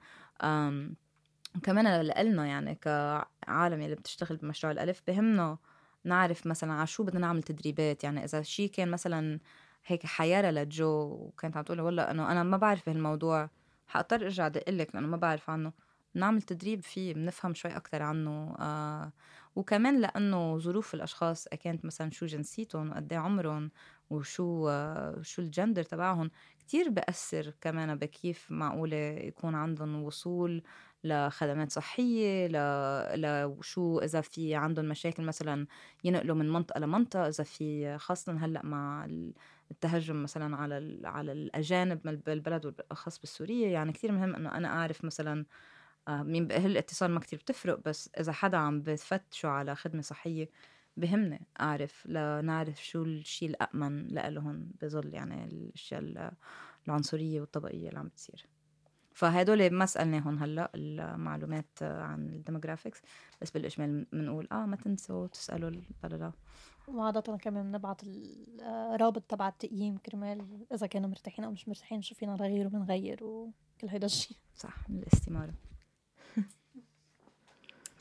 كمان لنا يعني كعالم اللي بتشتغل بمشروع الألف بهمنا نعرف مثلا على شو بدنا نعمل تدريبات. يعني إذا شيء كان مثلا هيك حيارة لجو وكانت عم تقول والله إنه أنا ما بعرف بهالموضوع حأضطر أرجع أدق لأنه ما بعرف عنه. نعمل تدريب فيه بنفهم شوي أكتر عنه. آه وكمان لأنه ظروف الأشخاص كانت مثلا شو جنسيتهم وقد عمرهم وشو شو الجندر تبعهم كتير بأثر كمان بكيف معقولة يكون عندهم وصول لخدمات صحية ل... لشو إذا في عندهم مشاكل مثلا ينقلوا من منطقة لمنطقة إذا في خاصة هلأ مع التهجم مثلا على على الأجانب بالبلد وبالأخص بالسورية. يعني كتير مهم إنه أنا أعرف مثلا آه، مين بأهل الاتصال ما كتير بتفرق بس إذا حدا عم بفتشوا على خدمة صحية بهمني أعرف لنعرف شو الشيء الأأمن لإلهم بظل يعني الأشياء العنصرية والطبقية اللي عم بتصير. فهدول ما سألناهم هلأ المعلومات عن الديموغرافيكس بس بالإجمال بنقول آه ما تنسوا تسألوا لا وعادة كمان بنبعت الرابط تبع التقييم كرمال إذا كانوا مرتاحين أو مش مرتاحين شو فينا نغير وبنغير وكل هيدا الشيء صح من الاستمارة.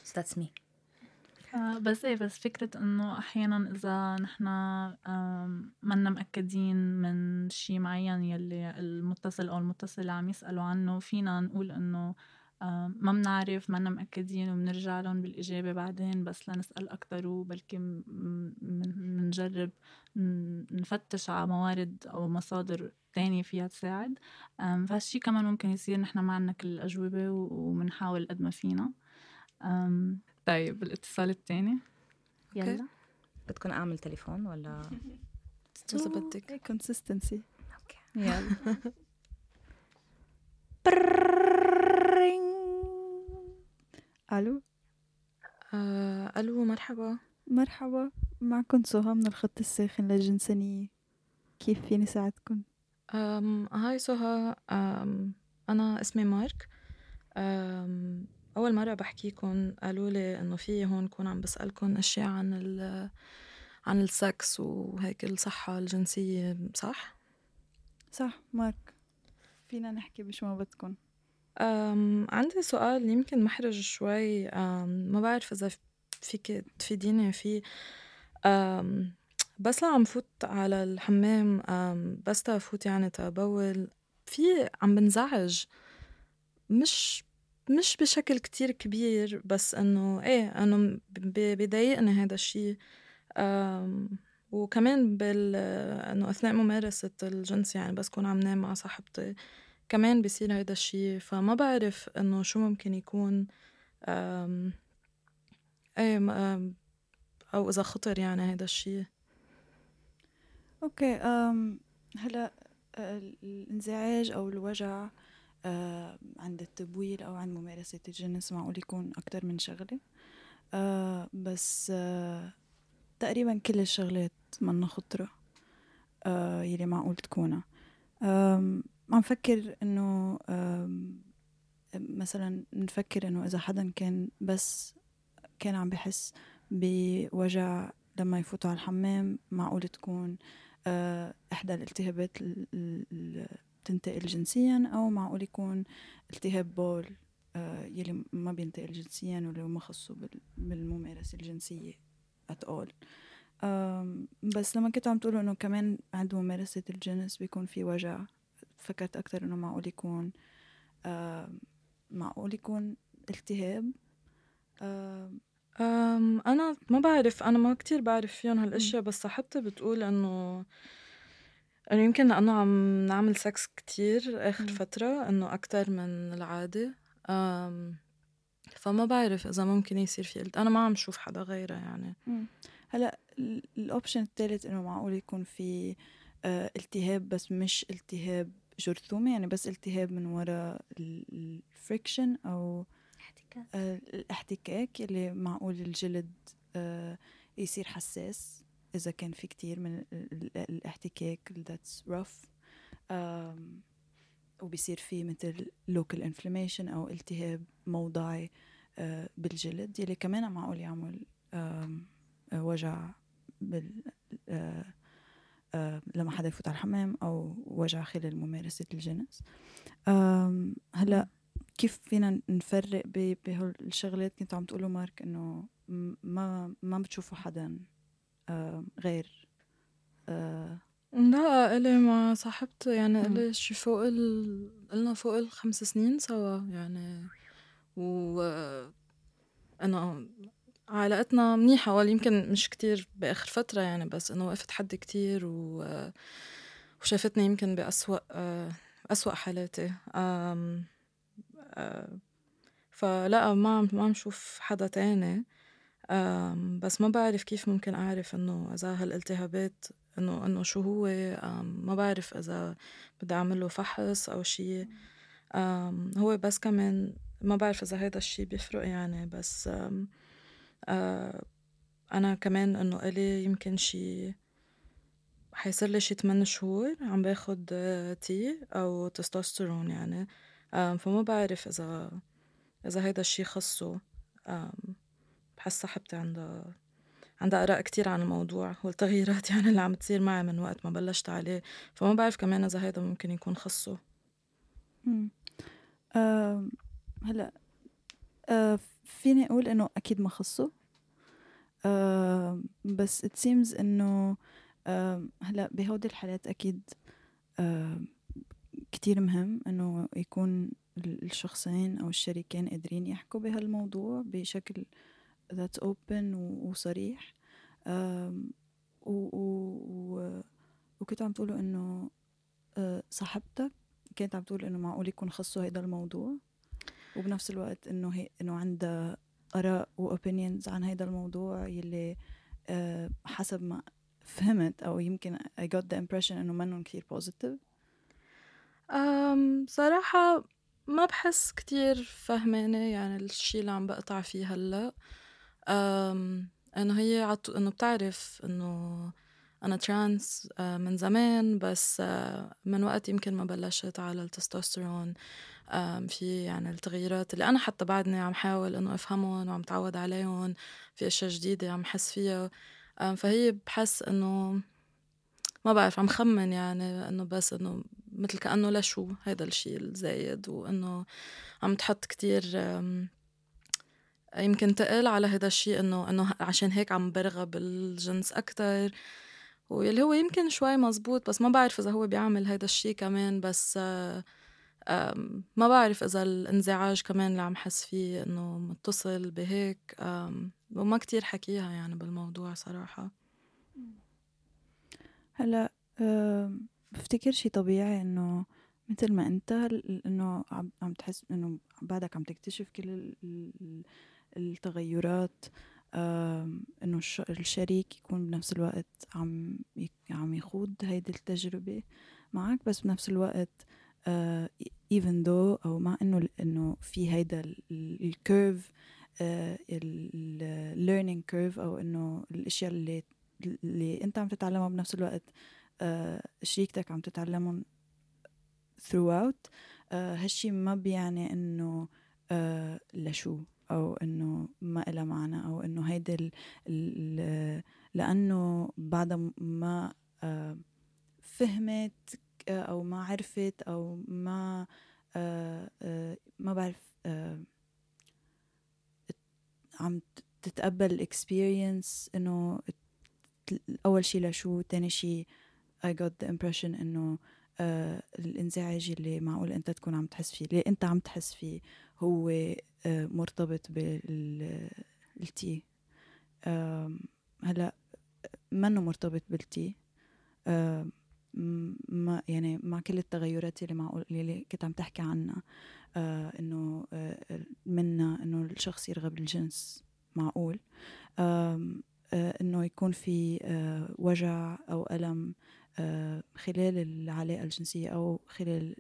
So that's me. آه، بس إيه بس فكرة إنه أحيانا إذا نحن منا مأكدين من شي معين يلي المتصل أو المتصلة عم يسألوا عنه فينا نقول إنه ما بنعرف منا مأكدين وبنرجع لهم بالإجابة بعدين بس لنسأل أكتر وبلكي بنجرب نفتش على موارد أو مصادر تانية فيها تساعد. فهالشي كمان ممكن يصير نحن ما عنا كل الأجوبة وبنحاول قد ما فينا. طيب الاتصال الثاني يلا. بدكم أعمل تليفون ولا؟ اذا بدك كونسستنسي أوكي. يلا. ألو آه، ألو مرحبا مرحبا معكم سهى من الخط الساخن للجنسانية كيف فيني ساعدكم؟ هاي سهى أنا اسمي مارك أول مرة بحكيكم قالوا لي إنه في هون كون عم بسألكم أشياء عن ال عن السكس وهيك الصحة الجنسية صح؟ صح مارك فينا نحكي بشو ما بدكم عندي سؤال يمكن محرج شوي. ما بعرف إذا فيك تفيديني فيه. بس لو عم فوت على الحمام. بس تفوت يعني تبول في عم بنزعج. مش مش بشكل كتير كبير بس إنه إيه إنه بيضايقني هذا الشي. وكمان بال إنه أثناء ممارسة الجنس يعني بس كون عم نام مع صاحبتي كمان بيصير هيدا الشي. فما بعرف إنه شو ممكن يكون إيه أو إذا خطر يعني هيدا الشي. okay هلأ الانزعاج أو الوجع آه عند التبويل أو عند ممارسة الجنس معقول يكون أكتر من شغلة. آه بس آه تقريبا كل الشغلات منا خطرة آه يلي معقول تكونها. عم فكر إنه مثلا نفكر إنه إذا حدا كان بس كان عم بحس بوجع لما يفوتوا على الحمام معقول تكون آه إحدى الالتهابات تنتقل جنسيا أو معقول يكون التهاب بول آه يلي ما بينتقل جنسيا واللي ما خصه بالممارسة الجنسية at all. بس لما كنتوا عم تقولوا إنه كمان عند ممارسة الجنس بيكون في وجع فكرت أكتر إنه معقول يكون معقول يكون التهاب. أنا ما بعرف أنا ما كتير بعرف فيهم هالأشياء بس صاحبتي بتقول إنه إنه يمكن لأنه عم نعمل سكس كتير آخر فترة إنه أكتر من العادة. فما بعرف إذا ممكن يصير في قلت أنا ما عم شوف حدا غيره يعني. هلأ ال option الثالث إنه معقول يكون في آه التهاب بس مش التهاب جرثومي يعني بس التهاب من وراء ال friction أو احتكاك. آه الاحتكاك اللي معقول الجلد آه يصير حساس. إذا كان في كتير من الاحتكاك that's rough. وبيصير في مثل local inflammation أو التهاب موضعي آه بالجلد يلي كمان معقول يعمل وجع بال آه، آه، لما حدا يفوت على الحمام أو وجع خلال ممارسة الجنس. هلا كيف فينا نفرق بهالشغلات كنت عم تقولوا مارك إنه ما ما بتشوفوا حدا. غير آه، لا إلي مع صاحبتي يعني إلي شي فوق ال قلنا فوق الخمس سنين سوا يعني. و أنا علاقتنا منيحة ولا يمكن مش كتير بآخر فترة يعني بس إنه وقفت حدي كتير و... وشافتني يمكن بأسوأ أسوأ حالاتي. أم... فلا ما ما عم شوف حدا تاني. أم... بس ما بعرف كيف ممكن أعرف إنه إذا هالالتهابات إنه إنه شو هو ما بعرف إذا بدي أعمل له فحص أو شي. هو بس كمان ما بعرف إذا هيدا الشي بيفرق يعني بس أنا كمان إنه إلي يمكن شي حيصير لي شي 8 شهور عم باخد تي أو تستوستيرون يعني. فما بعرف إذا إذا هيدا الشي خصه. بحس صاحبتي عندها عندها آراء كتير عن الموضوع والتغييرات يعني اللي عم تصير معي من وقت ما بلشت عليه. فما بعرف كمان إذا هيدا ممكن يكون خصه. هلأ أه فيني أقول إنه أكيد ما خصه. آه بس it seems إنه آه هلأ بهودي الحالات أكيد آه كتير مهم إنه يكون الشخصين أو الشريكين قادرين يحكوا بهالموضوع بشكل that's open وصريح و, و, وكنت عم تقولوا إنه آه صاحبتك كانت عم تقول إنه معقول يكون خصو هيدا الموضوع. وبنفس الوقت إنه هي إنه عندها آراء وأوبينيونز عن هذا الموضوع يلي آه، حسب ما فهمت أو يمكن I got the impression إنه منهم كتير positive. أم صراحة ما بحس كتير فهمانة يعني الشي اللي عم بقطع فيه هلأ. إنه هي عطو إنه بتعرف إنه أنا ترانس آه، من زمان بس آه، من وقت يمكن ما بلشت على التستوستيرون. في يعني التغييرات اللي أنا حتى بعدني عم حاول إنه أفهمهم وعم تعود عليهم في أشياء جديدة عم حس فيها. فهي بحس إنه ما بعرف عم خمن يعني إنه بس إنه مثل كأنه لشو هيدا الشيء الزايد وإنه عم تحط كتير يمكن تقل على هذا الشيء إنه إنه عشان هيك عم برغب الجنس أكثر واللي هو يمكن شوي مزبوط بس ما بعرف إذا هو بيعمل هيدا الشيء كمان بس ما بعرف إذا الانزعاج كمان اللي عم حس فيه إنه متصل بهيك. وما كتير حكيها يعني بالموضوع صراحة. هلأ بفتكر شي طبيعي إنه مثل ما أنت إنه عم تحس إنه بعدك عم تكتشف كل التغيرات إنه الشريك يكون بنفس الوقت عم عم يخوض هيدي التجربة معك بس بنفس الوقت uh, even though أو مع إنه إنه في هيدا ال curve ال learning curve أو إنه الأشياء اللي اللي أنت عم تتعلمها بنفس الوقت شريكتك عم تتعلمهم throughout هالشي ما بيعني إنه لشو. أو إنه ما إلها معنى أو إنه هيدا ال لأنه بعدها ما uh, فهمت أو ما عرفت أو ما آه، آه، ما بعرف آه، عم تتقبل الاكسبيرينس إنه أول شيء لشو تاني شيء I got the impression إنه الإنزعاج اللي معقول أنت تكون عم تحس فيه اللي أنت عم تحس فيه هو مرتبط بالتي هلا منه مرتبط بالتي. ما يعني مع كل التغيرات اللي معقول اللي كنت عم تحكي عنها. آه إنه آه منا إنه الشخص يرغب الجنس معقول. آه إنه يكون في آه وجع أو ألم آه خلال العلاقة الجنسية أو خلال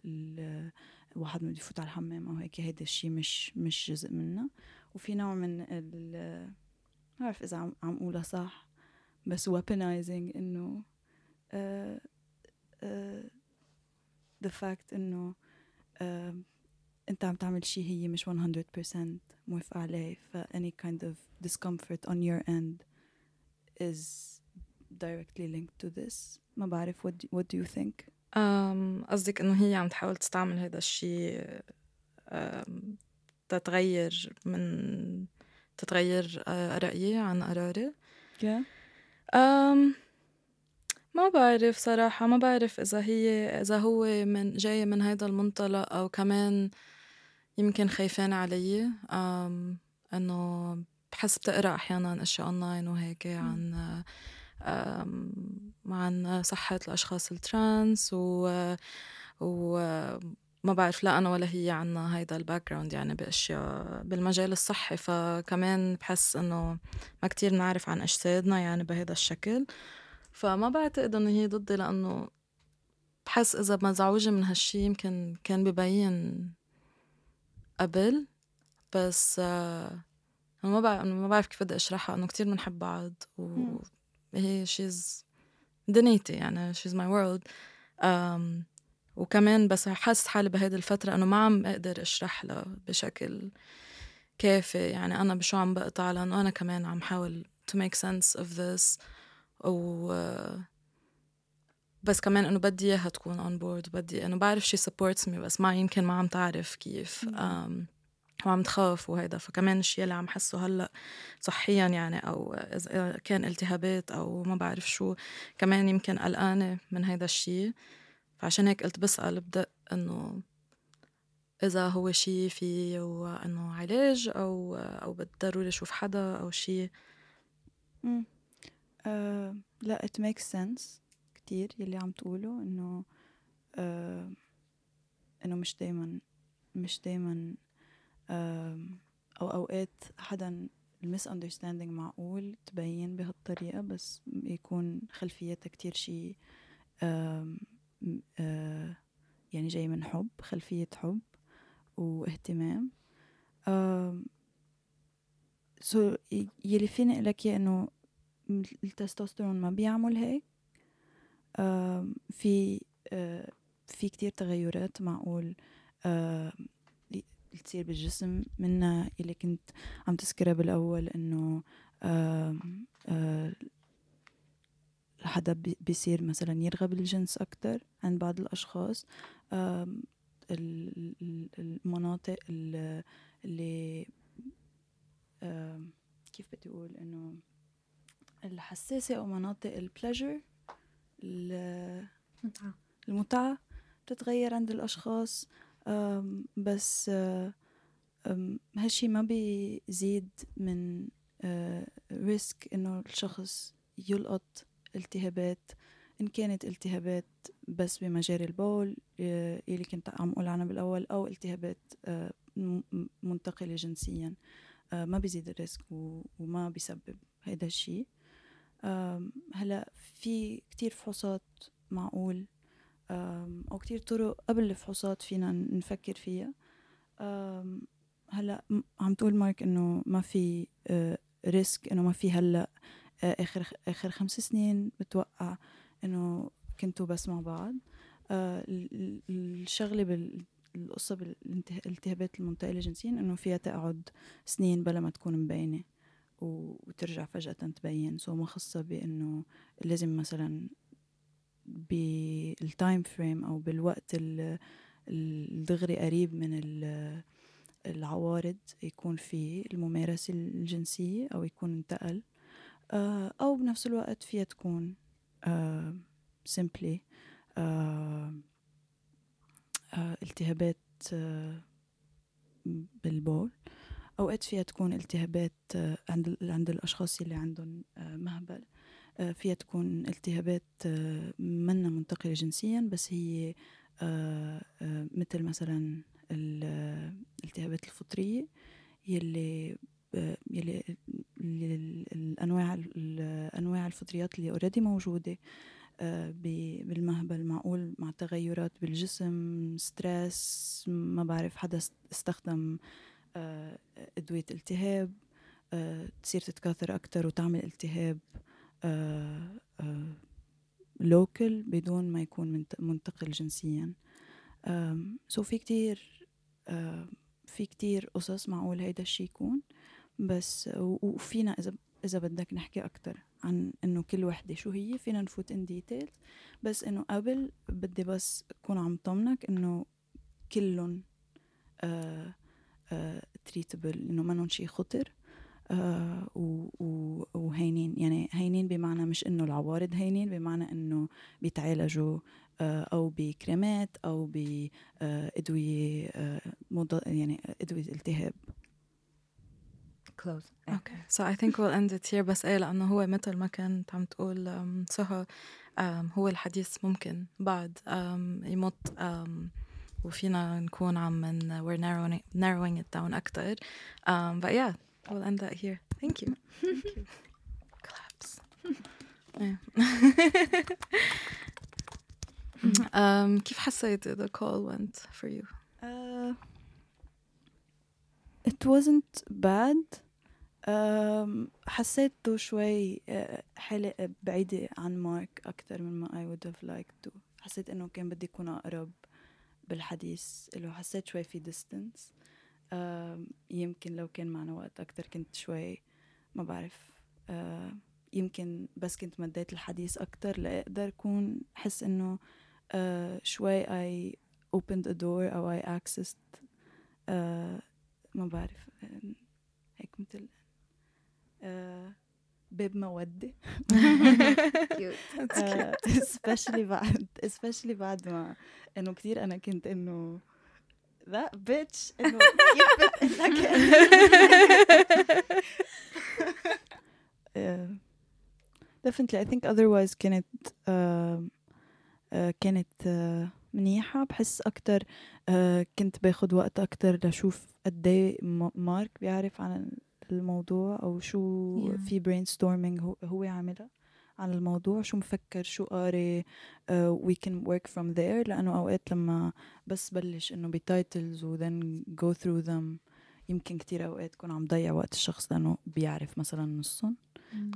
الواحد بده يفوت على الحمام أو هيك هيدا الشيء مش مش جزء منه. وفي نوع من ال ما بعرف إذا عم عم أقولها صح بس weaponizing إنه uh, uh, the fact إنه uh, أنت عم تعمل شيء هي مش 100% موافقة عليه. ف any kind of discomfort on your end is directly linked to this. ما بعرف what do, what do you think? قصدك إنه هي عم تحاول تستعمل هذا الشيء تتغير من تتغير رأيي عن قراري؟ Yeah. um ما بعرف صراحة ما بعرف إذا هي إذا هو من جاي من هيدا المنطلق أو كمان يمكن خايفين علي. um إنه بحس بتقرأ أحيانا أشياء أونلاين وهيك عن عن صحة الأشخاص ال trans و و ما بعرف لا أنا ولا هي عنا هيدا ال background يعني بأشياء بالمجال الصحي. فكمان بحس إنه ما كتير نعرف عن أجسادنا يعني بهذا الشكل. فما بعتقد إنه هي ضدي لأنه بحس إذا مزعوجة من هالشي يمكن كان ببين قبل. بس آه ما بعرف ما بعرف كيف بدي أشرحها إنه كتير بنحب بعض وهي she's دنيتي يعني she's my world وكمان بس حاسس حالي بهيدي الفترة إنه ما عم أقدر أشرح لها بشكل كافي. يعني أنا بشو عم بقطع لأنه أنا كمان عم حاول to make sense of this. و بس كمان إنه بدي إياها تكون on board بدي إنه بعرف she supports me بس ما يمكن ما عم تعرف كيف. um, وعم تخاف وهيدا فكمان الشيء اللي عم حسه هلأ صحيا يعني أو إذا كان التهابات أو ما بعرف شو كمان يمكن قلقانة من هيدا الشيء فعشان هيك قلت بسأل بدأ إنه إذا هو شي في إنه علاج أو أو ضروري أشوف حدا أو شي. آه لا it makes sense كتير يلي عم تقوله إنه آه إنه مش دايما مش دايما أو أوقات حدا ال misunderstanding معقول تبين بهالطريقة بس يكون خلفيتها كتير شي يعني جاي من حب خلفية حب واهتمام. so يلي فيني أقول لك إنه التستوستيرون ما بيعمل هيك. في في كتير تغيرات معقول. تصير بالجسم منها اللي كنت عم تذكرها بالأول إنه حدا بيصير مثلا يرغب الجنس أكتر عند بعض الأشخاص. المناطق اللي كيف بدي أقول إنه الحساسة أو مناطق ال pleasure المتعة. المتعة بتتغير عند الأشخاص. بس هالشي ما بيزيد من risk إنه الشخص يلقط التهابات. إن كانت التهابات بس بمجاري البول آه، يلي كنت عم أقول عنها بالأول أو التهابات آه، منتقلة جنسيا ما بيزيد ال risk وما بيسبب هيدا الشيء هلأ في كتير فحوصات معقول أو كتير طرق قبل الفحوصات فينا نفكر فيها. هلأ عم تقول مارك إنه ما في ريسك إنه ما في هلأ آخر آخر خمس سنين بتوقع إنه كنتوا بس مع بعض. آه، الشغلة بالقصة بالالتهابات المنتقله جنسيا إنه فيها تقعد سنين بلا ما تكون مبينة وترجع فجأة تبين. so ما خاصة بأنه لازم مثلا بال time frame أو بالوقت الدغري قريب من العوارض يكون في الممارسة الجنسية أو يكون انتقل. آه، أو بنفس الوقت فيها تكون سيمبلي آه، آه، التهابات بالبول. أوقات فيها تكون التهابات عند عند الأشخاص اللي عندهم مهبل. فيها تكون التهابات آه، منا منتقلة جنسيا بس هي آه، مثل مثلا الالتهابات الفطرية يلي يلي الأنواع الأنواع الفطريات اللي already موجودة بالمهبل معقول مع تغيرات بالجسم stress ما بعرف حدا استخدم أدوية التهاب تصير تتكاثر أكثر وتعمل التهاب. local بدون ما يكون منتقل جنسيا. so في كتير في كتير قصص معقول هيدا الشي يكون. بس وفينا إذا إذا بدك نحكي أكثر عن إنه كل وحدة شو هي فينا نفوت in details بس إنه قبل بدي بس أكون عم طمنك إنه كلهم treatable إنه منهم شيء خطر. آه وهينين. يعني هينين بمعنى مش إنه العوارض هينين بمعنى إنه بيتعالجوا آه أو بكريمات أو بادويه آه يعني أدوية التهاب. Close. أوكي so I think we'll end it here. بس إيه لأنه هو مثل ما كنت عم تقول سهى هو الحديث ممكن بعد يمط وفينا نكون عم we're narrowing, narrowing it down أكتر. um, but yeah. we'll end that here thank you thank you claps um, كيف حسيت the call went for you uh, it wasn't bad حسيته شوي حلقة بعيدة عن مارك أكتر من ما I would have liked to حسيت إنه كان بدي يكون أقرب بالحديث له حسيت شوي في distance يمكن لو كان معنا وقت أكتر كنت شوي ما بعرف. يمكن بس كنت مديت الحديث أكتر لأقدر أكون حس إنه شوي I opened a door أو I accessed ما بعرف هيك مثل باب مودة. Especially بعد especially بعد ما إنه كثير أنا كنت إنه ذا بيتش انه كيف لك definitely I think otherwise كانت uh, uh, كانت uh, منيحة؟ بحس أكتر كنت باخد وقت أكتر لشوف قد مارك بيعرف عن الموضوع أو شو yeah. في ستورمينج هو, هو عاملها عن الموضوع شو مفكر شو قاري وي كان ورك فروم ذير لأنه أوقات لما بس بلش إنه بتايتلز وذن جو ثرو ذم يمكن كتير أوقات تكون عم ضيع وقت الشخص لأنه بيعرف مثلا نصهم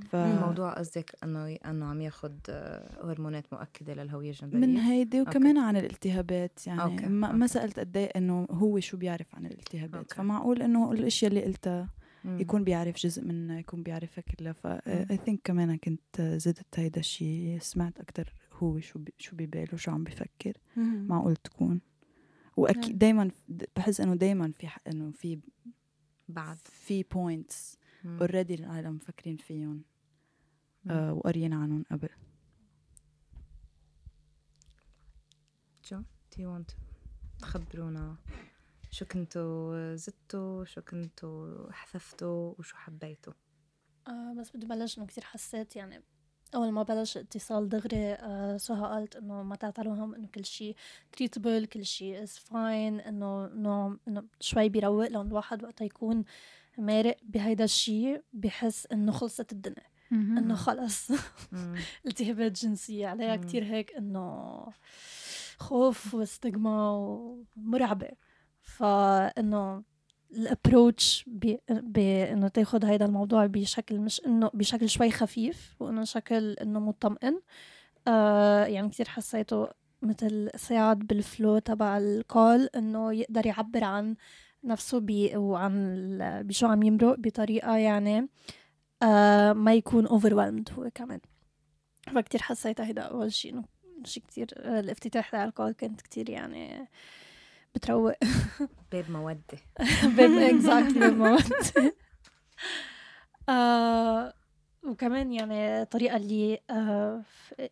ف... الموضوع قصدك إنه إنه عم ياخذ آه، هرمونات مؤكدة للهوية الجنبيه من هيدي وكمان أوكي. عن الالتهابات يعني أوكي. ما, أوكي. ما سألت قد إيه إنه هو شو بيعرف عن الالتهابات أوكي. فمعقول إنه الأشياء اللي قلتها يكون بيعرف جزء منها يكون بيعرفها كلها ف I think كمان كنت زدت هيدا الشيء سمعت أكثر هو شو بي شو بباله شو عم بفكر. معقول تكون. وأكيد دائما بحس إنه دائما في إنه في بعد في points already العالم مفكرين فيهم آه وقاريين عنهم قبل. Joe do you want تخبرونا شو كنتوا زدتوا شو كنتوا حذفتوا وشو حبيتوا آه بس بدي بلش إنه كثير حسيت يعني أول ما بلش اتصال دغري آه سهى قالت إنه ما تعتلوا هم إنه كل شيء treatable كل شيء is fine إنه انه إنه شوي بيروق لأنه الواحد وقتها يكون مارق بهيدا الشيء بحس إنه خلصت الدنيا إنه خلص. التهابات جنسيه عليها كتير هيك إنه خوف و stigma ومرعبة. فإنه ال approach بانه تاخذ هيدا الموضوع بشكل مش إنه بشكل شوي خفيف وإنه شكل إنه مطمئن. آه يعني كثير حسيته مثل ساعد بال flow تبع ال call إنه يقدر يعبر عن نفسه بي وعن بشو عم يمرق بطريقة يعني آه ما يكون overwhelmed هو كمان. فكتير حسيت هيدا أول شيء إنه شيء كتير الافتتاح تاع ال call كانت كتير يعني آه بتروق. باب مودة باب exactly باب مودة آه وكمان يعني الطريقة اللي آه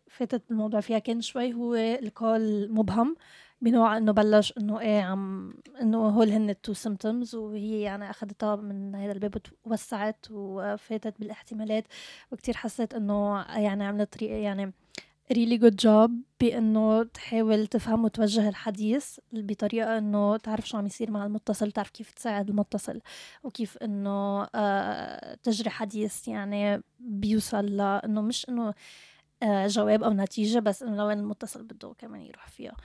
فاتت الموضوع فيها كان شوي هو ال call مبهم بنوع إنه بلش إنه إيه عم إنه هول هن ال two symptoms وهي يعني أخذتها من هذا الباب ووسعت وفاتت بالاحتمالات وكتير حسيت إنه يعني عملت طريقة يعني ريلي جود جوب بأنه تحاول تفهم وتوجه الحديث بطريقة إنه تعرف شو عم يصير مع المتصل تعرف كيف تساعد المتصل وكيف إنه آه تجري حديث يعني بيوصل لأنه مش إنه آه جواب أو نتيجة بس إنه لوين المتصل بده كمان يروح فيها.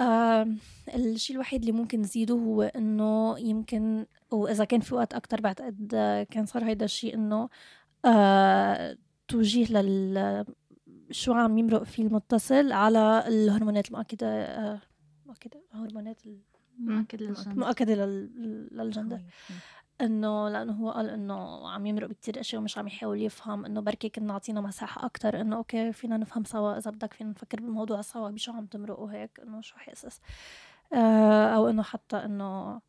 آه الشيء الوحيد اللي ممكن نزيده هو إنه يمكن وإذا كان في وقت أكتر بعتقد كان صار هيدا الشيء إنه آه توجيه لل شو عم يمرق فيه المتصل على الهرمونات المؤكدة آه مؤكدة هرمونات المؤكدة للجندر. إنه لأنه هو قال إنه عم يمرق بكتير اشياء ومش عم يحاول يفهم إنه بركي كنا نعطينا مساحة أكتر إنه okay فينا نفهم سوا إذا بدك فينا نفكر بالموضوع سوا بشو عم تمرق وهيك إنه شو حاسس. آه أو إنه حتى إنه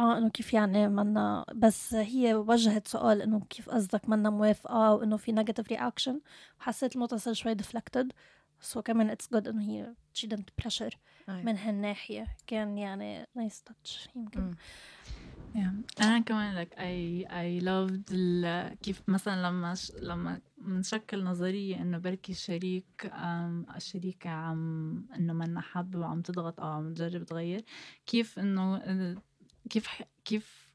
آه إنه كيف يعني منا بس هي وجهت سؤال إنه كيف قصدك منا موافقة وإنه في negative reaction وحسيت المتصل شوي deflected so كمان it's good إنه هي she didn't pressure من هالناحية. كان يعني nice touch يمكن. yeah. أنا كمان لك I I loved كيف مثلا لما ش... لما بنشكل نظرية إنه بركي الشريك الشريكه عم إنه منا حابة وعم تضغط أو عم تجرب تغير كيف إنه كيف كيف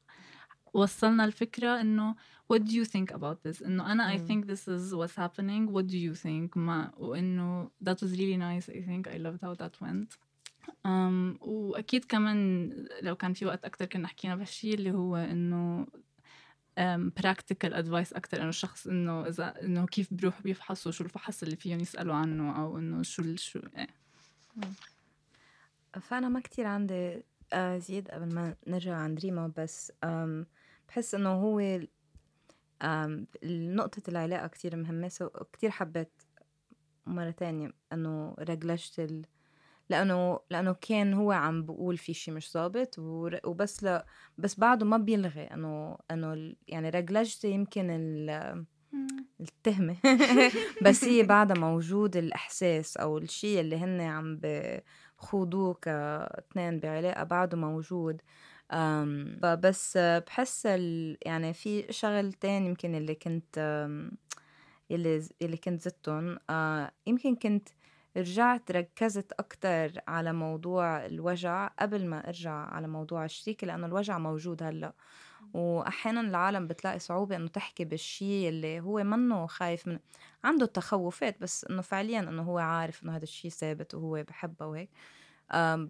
وصلنا الفكرة إنه what do you think about this إنه أنا I think this is what's happening. What do you think? ما وإنه that was really nice. I think I loved how that went. Um, وأكيد كمان لو كان في وقت أكتر كنا حكينا بهالشي اللي هو إنه um, practical advice أكتر. إنه الشخص إنه إذا إنه كيف بيروح بيفحصوا شو الفحص اللي فيهم يسألوا عنه أو إنه شو شو إيه. فأنا ما كتير عندي آه زيد قبل ما نرجع عند ريما بس بحس إنه هو نقطة العلاقة كتير مهمة سو كتير حبيت مرة تانية إنه رجلجت ال... لأنه لأنه كان هو عم بقول في شي مش ظابط وبس لا بس بعده ما بيلغي إنه إنه يعني رجلجتي يمكن ال التهمة. بس هي بعدها موجود الإحساس أو الشي اللي هن عم بخوضوه كاثنين بعلاقة بعده موجود. فبس بحس يعني في شغل تاني يمكن اللي كنت يلي اللي كنت زدتهم. آه، يمكن كنت رجعت ركزت أكتر على موضوع الوجع قبل ما أرجع على موضوع الشريك لأنه الوجع موجود هلأ. واحيانا العالم بتلاقي صعوبة إنه تحكي بالشيء اللي هو منه خايف من عنده تخوفات بس إنه فعليا إنه هو عارف إنه هذا الشيء ثابت وهو بحبها وهيك.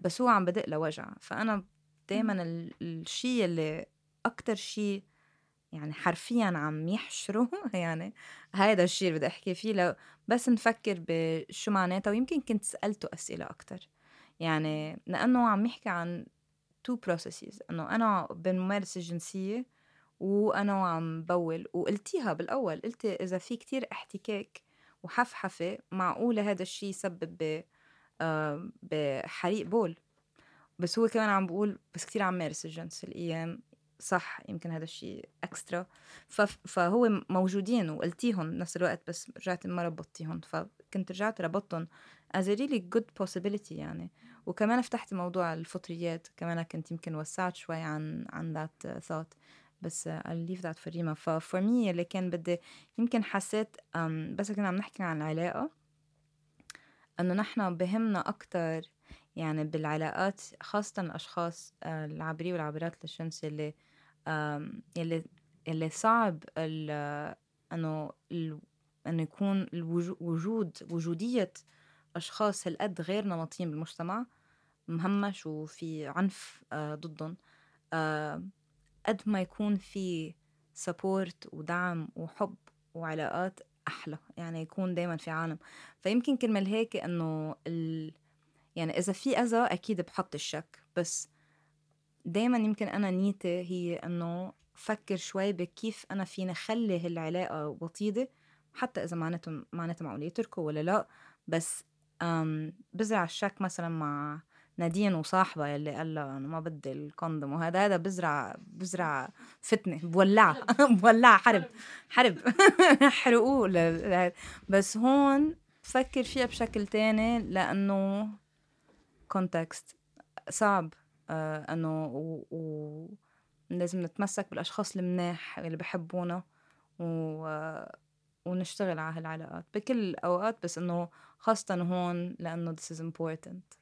بس هو عم بدق لوجع. فأنا دايما الشيء اللي أكتر شيء يعني حرفيا عم يحشره يعني هذا الشيء اللي بدي أحكي فيه لو بس نفكر بشو معناتها. ويمكن كنت سألته أسئلة أكتر. يعني لأنه عم يحكي عن two processes إنه أنا بالممارسه الجنسية وأنا وعم بول. وقلتيها بالأول قلت إذا في كتير احتكاك وحفحفة معقولة هذا الشيء يسبب ب بحريق بول. بس هو كمان عم بقول بس كتير عم مارس الجنس. الأيام صح يمكن هذا الشيء اكسترا فهو موجودين وقلتيهم بنفس الوقت بس رجعت ما ربطتيهم فكنت رجعت ربطتهم as a really good possibility يعني. وكمان فتحت موضوع الفطريات كمان كنت يمكن وسعت شوي عن عن that thought. بس I'll leave that for ريما ففور مي اللي كان بدي يمكن حسيت بس كنا عم نحكي عن العلاقة إنه نحن بهمنا أكتر يعني بالعلاقات خاصة الأشخاص آه، العابرين والعابرات للشمس اللي اللي اللي صعب إنه إنه يكون الوجود وجودية أشخاص هالقد غير نمطيين بالمجتمع مهمش وفي عنف آه، ضدهم آه، قد ما يكون في سبورت ودعم وحب وعلاقات أحلى يعني يكون دايما في عالم. فيمكن كرمال هيك إنه ال... يعني إذا في أذى أكيد بحط الشك بس دايما يمكن أنا نيتي هي إنه فكر شوي بكيف أنا فيني خلي هالعلاقة وطيدة حتى إذا معناته معناته معقول يتركوا ولا لا بس بزرع الشك مثلا مع نادين وصاحبها يلي قال لها أنا ما بدي الكوندوم وهذا هذا بزرع بزرع فتنة بولعها بولعها حرب حرب. حرقوه بس هون فكر فيها بشكل تاني لأنه كونتكست صعب آه إنه و... و... لازم نتمسك بالأشخاص المناح اللي بحبونا و... ونشتغل على هالعلاقات. بكل الاوقات بس إنه خاصة هون لأنه this is important.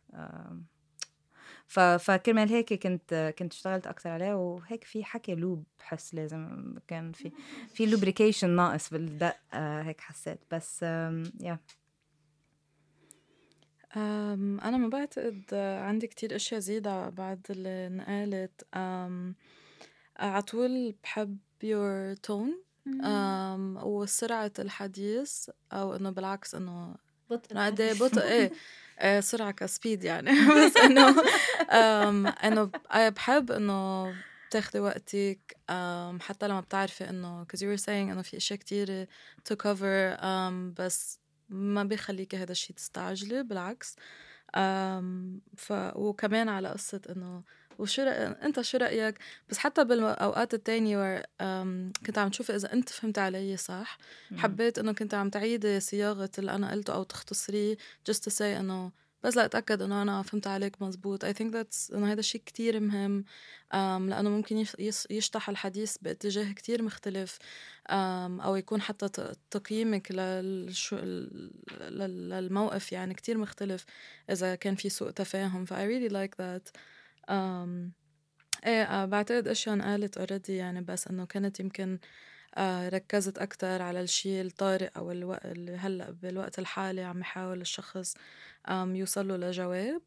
ف... فكرمال هيك كنت كنت اشتغلت أكثر عليه وهيك في حكي لوب بحس لازم كان في في لوبريكيشن ناقص بالدق هيك حسيت. بس يا أنا ما بعتقد عندي كتير أشياء زيادة بعد اللي انقالت على طول بحب your tone. وسرعة الحديث أو إنه بالعكس إنه بطء قد بطء إيه؟ آه، سرعة كسبيد يعني. بس إنه إنه بحب إنه تاخدي وقتك حتى لما بتعرفي إنه cause you were saying إنه في أشياء كتير to cover بس ما بيخليكي هذا الشيء تستعجلي بالعكس. ف وكمان على قصة إنه وشو انت شو رأيك؟ بس حتى بالأوقات التانية كنت عم تشوفي إذا أنت فهمت علي صح؟ حبيت إنه كنت عم تعيدي صياغة اللي أنا قلته أو تختصريه just to say إنه بس لأتأكد إنه أنا فهمت عليك مزبوط. I think that's إنه هذا الشيء كتير مهم um, لأنه ممكن يشطح الحديث باتجاه كتير مختلف um, أو يكون حتى تقييمك للشو للموقف يعني كتير مختلف إذا كان في سوء تفاهم. ف I really like that. um, إيه آه بعتقد اشياء انقالت اوريدي يعني بس إنه كانت يمكن آه ركزت أكتر على الشيء الطارئ أو الوقت هلأ بالوقت الحالي عم يحاول الشخص يوصل له لجواب.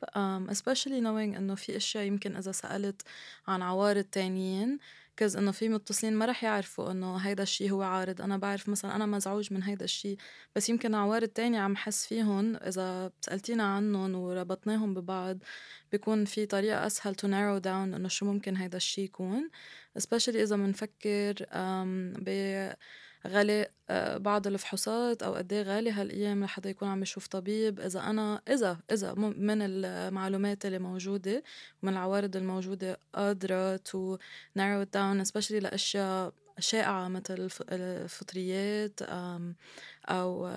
especially knowing إنه في أشياء يمكن إذا سألت عن عوارض تانيين كز إنه في متصلين ما رح يعرفوا إنه هيدا الشيء هو عارض. أنا بعرف مثلا أنا مزعوج من هيدا الشيء بس يمكن عوارض تانية عم حس فيهم إذا سألتينا عنهم وربطناهم ببعض بيكون في طريقة أسهل to narrow down إنه شو ممكن هيدا الشيء يكون especially إذا بنفكر ب غالي آه، بعض الفحوصات أو قد إيه غالي هالأيام لحتى يكون عم يشوف طبيب. إذا أنا إذا إذا من المعلومات اللي موجودة ومن العوارض الموجودة قادره تو narrow it down especially لأشياء شائعة مثل الفطريات أو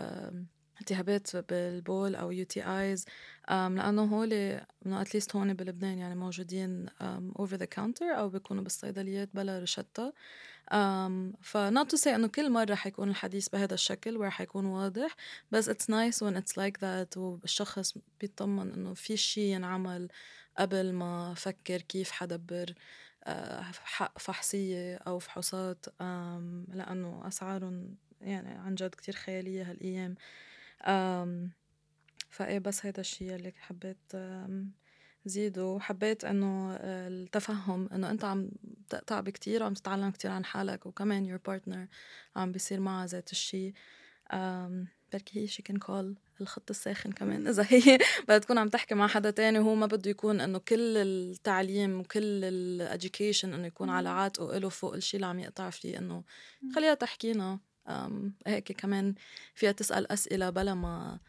التهابات بالبول أو UTIs لأنه هول إنه at least هون بلبنان يعني موجودين over the counter أو بيكونوا بالصيدليات بلا روشتة ف not to say إنه كل مرة حيكون الحديث بهذا الشكل ورح يكون واضح بس it's nice when it's like that والشخص بيطمن إنه في شيء ينعمل قبل ما فكر كيف حدبر آه، حق فحصية أو فحوصات. لأنه أسعارهم يعني عن جد كتير خيالية هالأيام. فإيه بس هيدا الشيء اللي حبيت زيده وحبيت إنه التفهم إنه أنت عم تقطع كتير وعم تتعلم كتير عن حالك وكمان your partner عم بيصير معها ذات الشيء بركي هي she can call الخط الساخن كمان إذا هي بدها تكون عم تحكي مع حدا تاني وهو ما بده يكون إنه كل التعليم وكل ال education إنه يكون على عاتقه له فوق الشيء اللي عم يقطع فيه إنه خليها تحكينا. هيك كمان فيها تسأل أسئلة بلا ما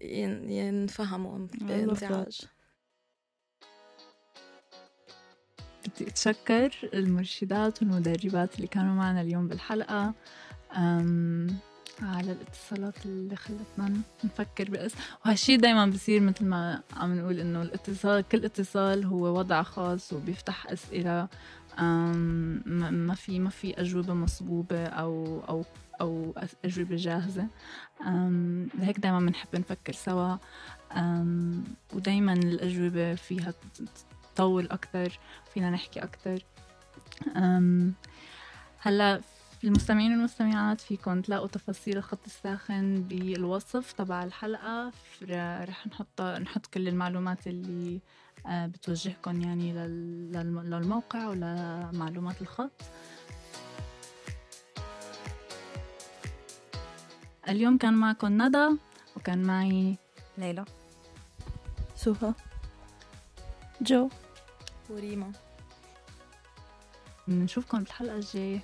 ينفهموا بانزعاج بدي أتشكر المرشدات والمدربات اللي كانوا معنا اليوم بالحلقة على الاتصالات اللي خلتنا نفكر بأس. وهالشي دايما بصير مثل ما عم نقول إنه الاتصال كل اتصال هو وضع خاص وبيفتح أسئلة. ما في ما في أجوبة مصبوبة أو أو أو أجوبة جاهزة. لهيك دائما بنحب نفكر سوا. ودائما الأجوبة فيها تطول أكثر فينا نحكي أكثر هلأ المستمعين والمستمعات فيكم تلاقوا تفاصيل الخط الساخن بالوصف تبع الحلقة. رح نحط نحط كل المعلومات اللي بتوجهكم يعني للموقع ولمعلومات الخط اليوم كان معكم ندى وكان معي ليلى. سوها جو. وريما. نشوفكم بالحلقة الجاية.